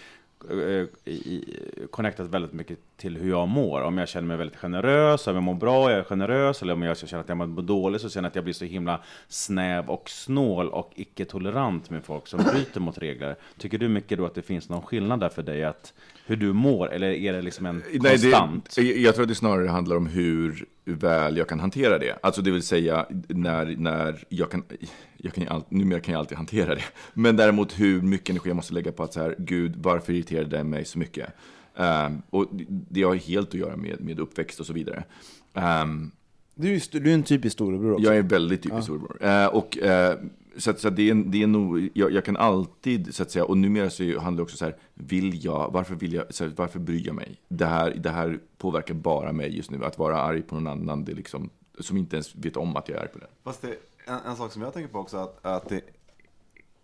Eh, eh, connectat väldigt mycket till hur jag mår. Om jag känner mig väldigt generös, om jag mår bra, jag är generös, eller om jag känner att jag mår dåligt, så känner jag att jag blir så himla snäv och snål och icke-tolerant med folk som bryter mot regler. Tycker du mycket då att det finns någon skillnad där för dig, att hur du mår, eller är det liksom en Nej, konstant? det, jag tror att det snarare handlar om hur väl jag kan hantera det. Alltså det vill säga när, när jag kan, jag kan all, numera kan jag alltid hantera det. Men däremot hur mycket energi jag måste lägga på att så här, gud, varför irriterade det mig så mycket? Ehm, och det har helt att göra med, med uppväxt och så vidare. Ehm, Du är, du är en typisk storebror också. Jag är väldigt typisk Ja. storebror. Eh, och, eh, så att, så att det, är, det är nog, jag, jag kan alltid, så att säga, och numera så handlar det också så här, vill jag, varför vill jag, så här, varför bryr jag mig? Det här, det här påverkar bara mig just nu. Att vara arg på någon annan, det liksom, som inte ens vet om att jag är arg på den. Fast det, en, en sak som jag tänker på också, att, att det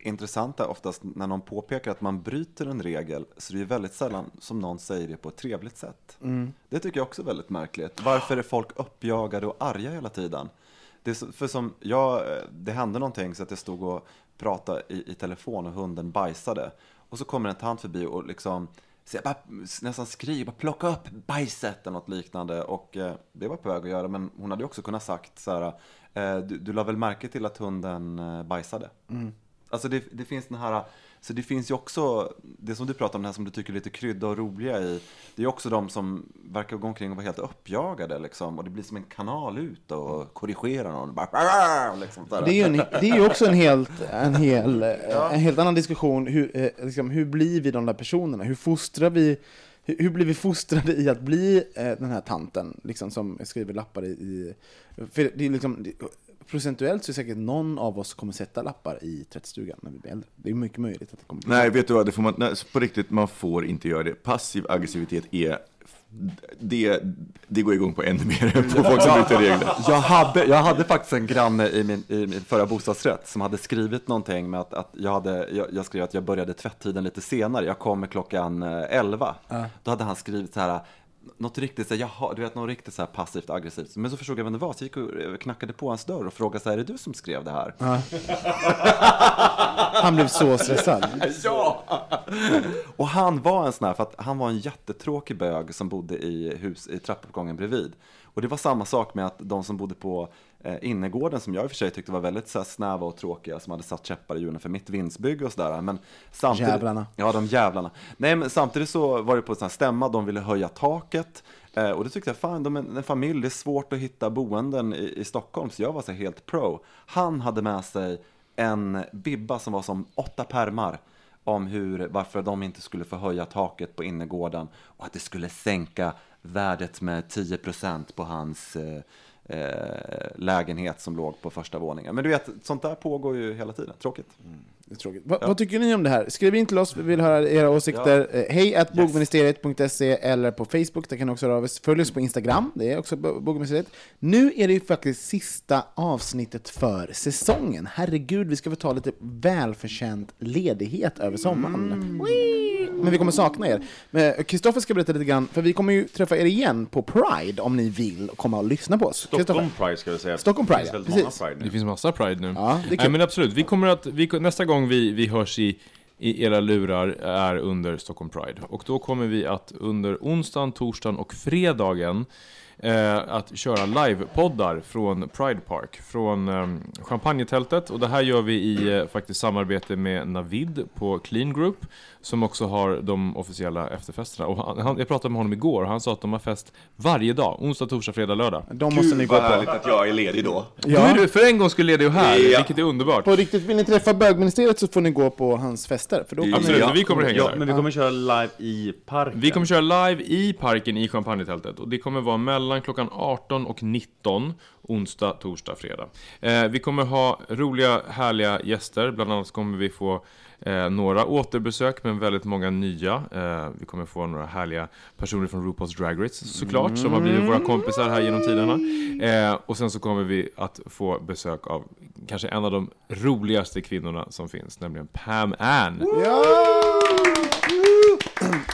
intressanta oftast när någon påpekar att man bryter en regel, så det är väldigt sällan som någon säger det på ett trevligt sätt. Mm. Det tycker jag också är väldigt märkligt. Varför är folk uppjagade och arga hela tiden? Det är så, för som jag, det hände någonting så att jag stod och pratade i, i telefon och hunden bajsade. Och så kommer en tant förbi och liksom så jag bara, nästan skriker, bara plocka upp bajset eller något liknande. Och eh, det var på väg att göra, men hon hade också kunnat sagt så här, eh, du, du la väl märke till att hunden eh, bajsade? Mm. Alltså det, det finns den här, så det finns ju också, det som du pratar om, det här som du tycker är lite krydda och roliga i, det är också de som verkar gå omkring och vara helt uppjagade liksom, och det blir som en kanal ut och korrigera någon. Bara, liksom. Det är ju, en, det är ju också en helt, en hel, eh, en helt annan diskussion. Hur, eh, liksom, hur blir vi de där personerna? Hur fostrar vi hur, blir vi fostrade i att bli eh, den här tanten liksom, som skriver lappar i... för det är liksom, procentuellt så är säkert någon av oss kommer sätta lappar i tvättstugan när vi blir äldre. Det är mycket möjligt att det kommer bli Nej, vet du vad, det får man, nej, på riktigt, man får inte göra det. Passiv aggressivitet är, det, det går igång på ännu mer på folk som bryter regler. Jag hade, jag hade faktiskt en granne i min, i min förra bostadsrätt som hade skrivit någonting med att, att jag, hade, jag, jag skrev att jag började tvätttiden lite senare, jag kommer klockan eh, 11. Ja. Då hade han skrivit så här, något riktigt, så här, jaha, du vet, något riktigt så här passivt aggressivt. Men så förstod jag vem det var, så jag gick och eh, knackade på hans dörr och frågade så här, är det du som skrev det här? Ja. Han blev så stressad. ja! Och han var en sån här, för att han var en jättetråkig bög som bodde i hus i trappuppgången bredvid. Och det var samma sak med att de som bodde på eh, innergården, som jag i och för sig tyckte var väldigt så här, snäva och tråkiga, som hade satt käppar i hjulen för mitt vindsbygge och sådär. Men samtidigt, Jävlarna. Ja, de jävlarna. Nej, men samtidigt så var det på en sån här stämma, de ville höja taket. Eh, och då tyckte jag, fan, de är en familj, det är svårt att hitta boenden i, i Stockholm, så jag var så här helt pro. Han hade med sig en bibba som var som åtta permar om hur, varför de inte skulle få höja taket på innergården och att det skulle sänka värdet med 10% på hans eh, Eh, lägenhet som låg på första våningen. Men du vet, sånt där pågår ju hela tiden. Tråkigt. Mm. Det är tråkigt. Va, Vad tycker ni om det här? Skriv in till oss, vi vill höra era åsikter. Ja. Eh, Hej att bogministeriet.se eller på Facebook, där kan ni också höra av er. Följ oss på Instagram, det är också Bo- bogministeriet. Nu är det ju faktiskt sista avsnittet för säsongen. Herregud, vi ska få ta lite välförtjänt ledighet över sommaren. Mm. Men vi kommer sakna er. Men Kristoffer ska berätta lite grann, för vi kommer ju träffa er igen på Pride om ni vill komma och lyssna på oss. Stockholm. Pride ska vi säga. Stockholm Pride, Det finns ja, precis. Pride nu. Det finns massa Pride nu. Ja, det är Nej, kul. men absolut, vi kommer att, vi, nästa gång vi, vi hörs i, i era lurar är under Stockholm Pride. Och då kommer vi att under onsdagen, torsdagen och fredagen eh, att köra livepoddar från Pride Park, från eh, champagnetältet. Och det här gör vi i eh, faktiskt samarbete med Navid på Clean Group, som också har de officiella efterfesterna. Och han, han, jag pratade med honom igår och han sa att de har fest varje dag, onsdag, torsdag, fredag, lördag. De måste ni gå vad på. härligt att jag är ledig då. Då är du för en gång skulle ledig och här, Ja. vilket är underbart. På riktigt, vill ni träffa bögministeriet så får ni gå på hans fester. För då kommer Absolut, Ja. men vi kommer att hänga Ja, där. men vi kommer köra live i parken. Vi kommer köra live i parken i champagnetältet och det kommer vara mellan klockan 18 och 19 onsdag, torsdag, fredag. Eh, vi kommer ha roliga, härliga gäster. Bland annat kommer vi få eh, några återbesök, men väldigt många nya. Eh, vi kommer få några härliga personer från RuPaul's Drag Race såklart, som har blivit våra kompisar här genom tiderna. Eh, och sen så kommer vi att få besök av kanske en av de roligaste kvinnorna som finns, nämligen Pam Ann. Yeah!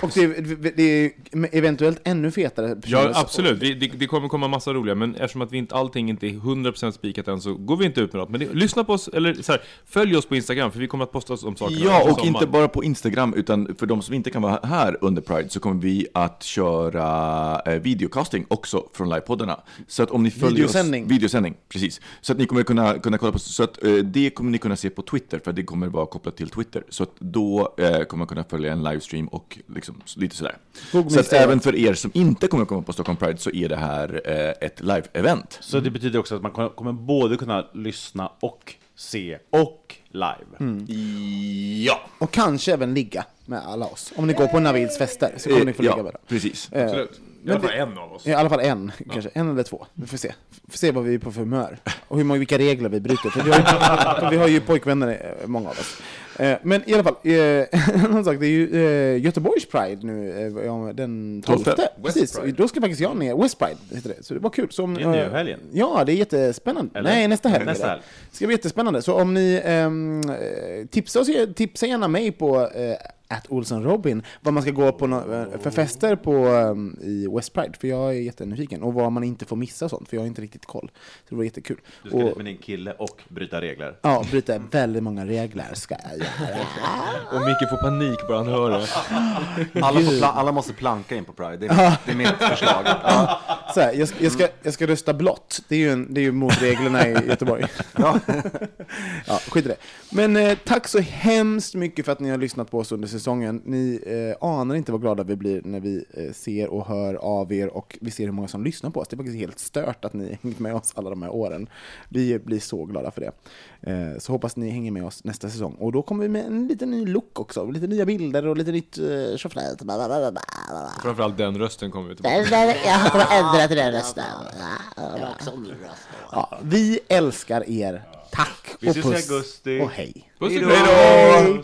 Och det, det, det är eventuellt ännu fetare personer. Ja, absolut. Vi, det, det kommer komma massa roliga, men eftersom att vi inte, allting inte är 100% spikat än så går vi inte ut med något. Men det, lyssna på oss, eller så här, följ oss på Instagram, för vi kommer att posta oss om sakerna Ja, och inte sommaren. bara på Instagram, utan för de som inte kan vara här under Pride så kommer vi att köra eh, videocasting också från livepoddarna. Så att om ni följer Videosändning. oss... Videosändning. precis. Så att ni kommer kunna, kunna kolla på, så att eh, det kommer ni kunna se på Twitter, för det kommer vara kopplat till Twitter. Så att då eh, kommer man kunna följa en livestream och liksom lite sådär. Så att även för er som inte kommer komma på Stockholm Pride så är det här eh, ett live-event. Så det betyder också att man kommer både kunna lyssna och se och live. Mm. Ja! Och kanske även ligga med alla oss. Om ni går på Navids fester så kommer ni få Ja, ligga med dem. precis. Eh, Absolut. I alla fall en av oss. I alla fall en, kanske. En eller två. Vi får se. Vi får se vad vi är på för humör. Och hur många, vilka regler vi bryter. För vi har ju, för vi har ju pojkvänner, eh, många av oss. Eh, Men i alla fall, eh, en annan sak, det är ju eh, Göteborgs Pride nu eh, den 12. Tolfte. Precis, då ska faktiskt jag ner, West Pride heter det. Så det var kul. Så om, Det är nu eh, helgen. Ja, det är jättespännande. Eller? Nej, nästa helg. Nästa helg. Det ska bli jättespännande. Så om ni ehm, eh, tipsa, oss, tipsa gärna mig på eh, att Olsson Robin vad man ska gå på eh, för fester på, ehm, i West Pride, för jag är jättenyfiken. Och vad man inte får missa och sånt, för jag har inte riktigt koll. Så det var jättekul. Du ska och, dit med din kille och bryta regler. Ja, bryta väldigt många regler ska jag göra. Och Micke får panik bara han hör det. Alla, alla måste planka in på Pride, det är mitt, det är mitt förslag. Ja. Så här, jag, ska- jag, ska, jag ska rösta blått, det är ju, en, det är ju mot reglerna i Göteborg. Ja. ja, skit i det. Men eh, tack så hemskt mycket för att ni har lyssnat på oss under säsongen. Ni eh, anar inte vad glada vi blir när vi eh, ser och hör av er och vi ser hur många som lyssnar på oss. Det är faktiskt helt stört att ni hängt med oss alla de här åren. Vi blir så glada för det. Eh, så hoppas ni hänger med oss nästa säsong. Och då kommer vi med en liten ny look också, lite nya bilder och lite nytt eh, tjofräs. Framförallt den rösten kommer vi Nej, tillbaka Jag kommer ändra till den rösten. Ja, vi älskar er. Tack Vi och ses i puss augusti. och hej. Puss och Hej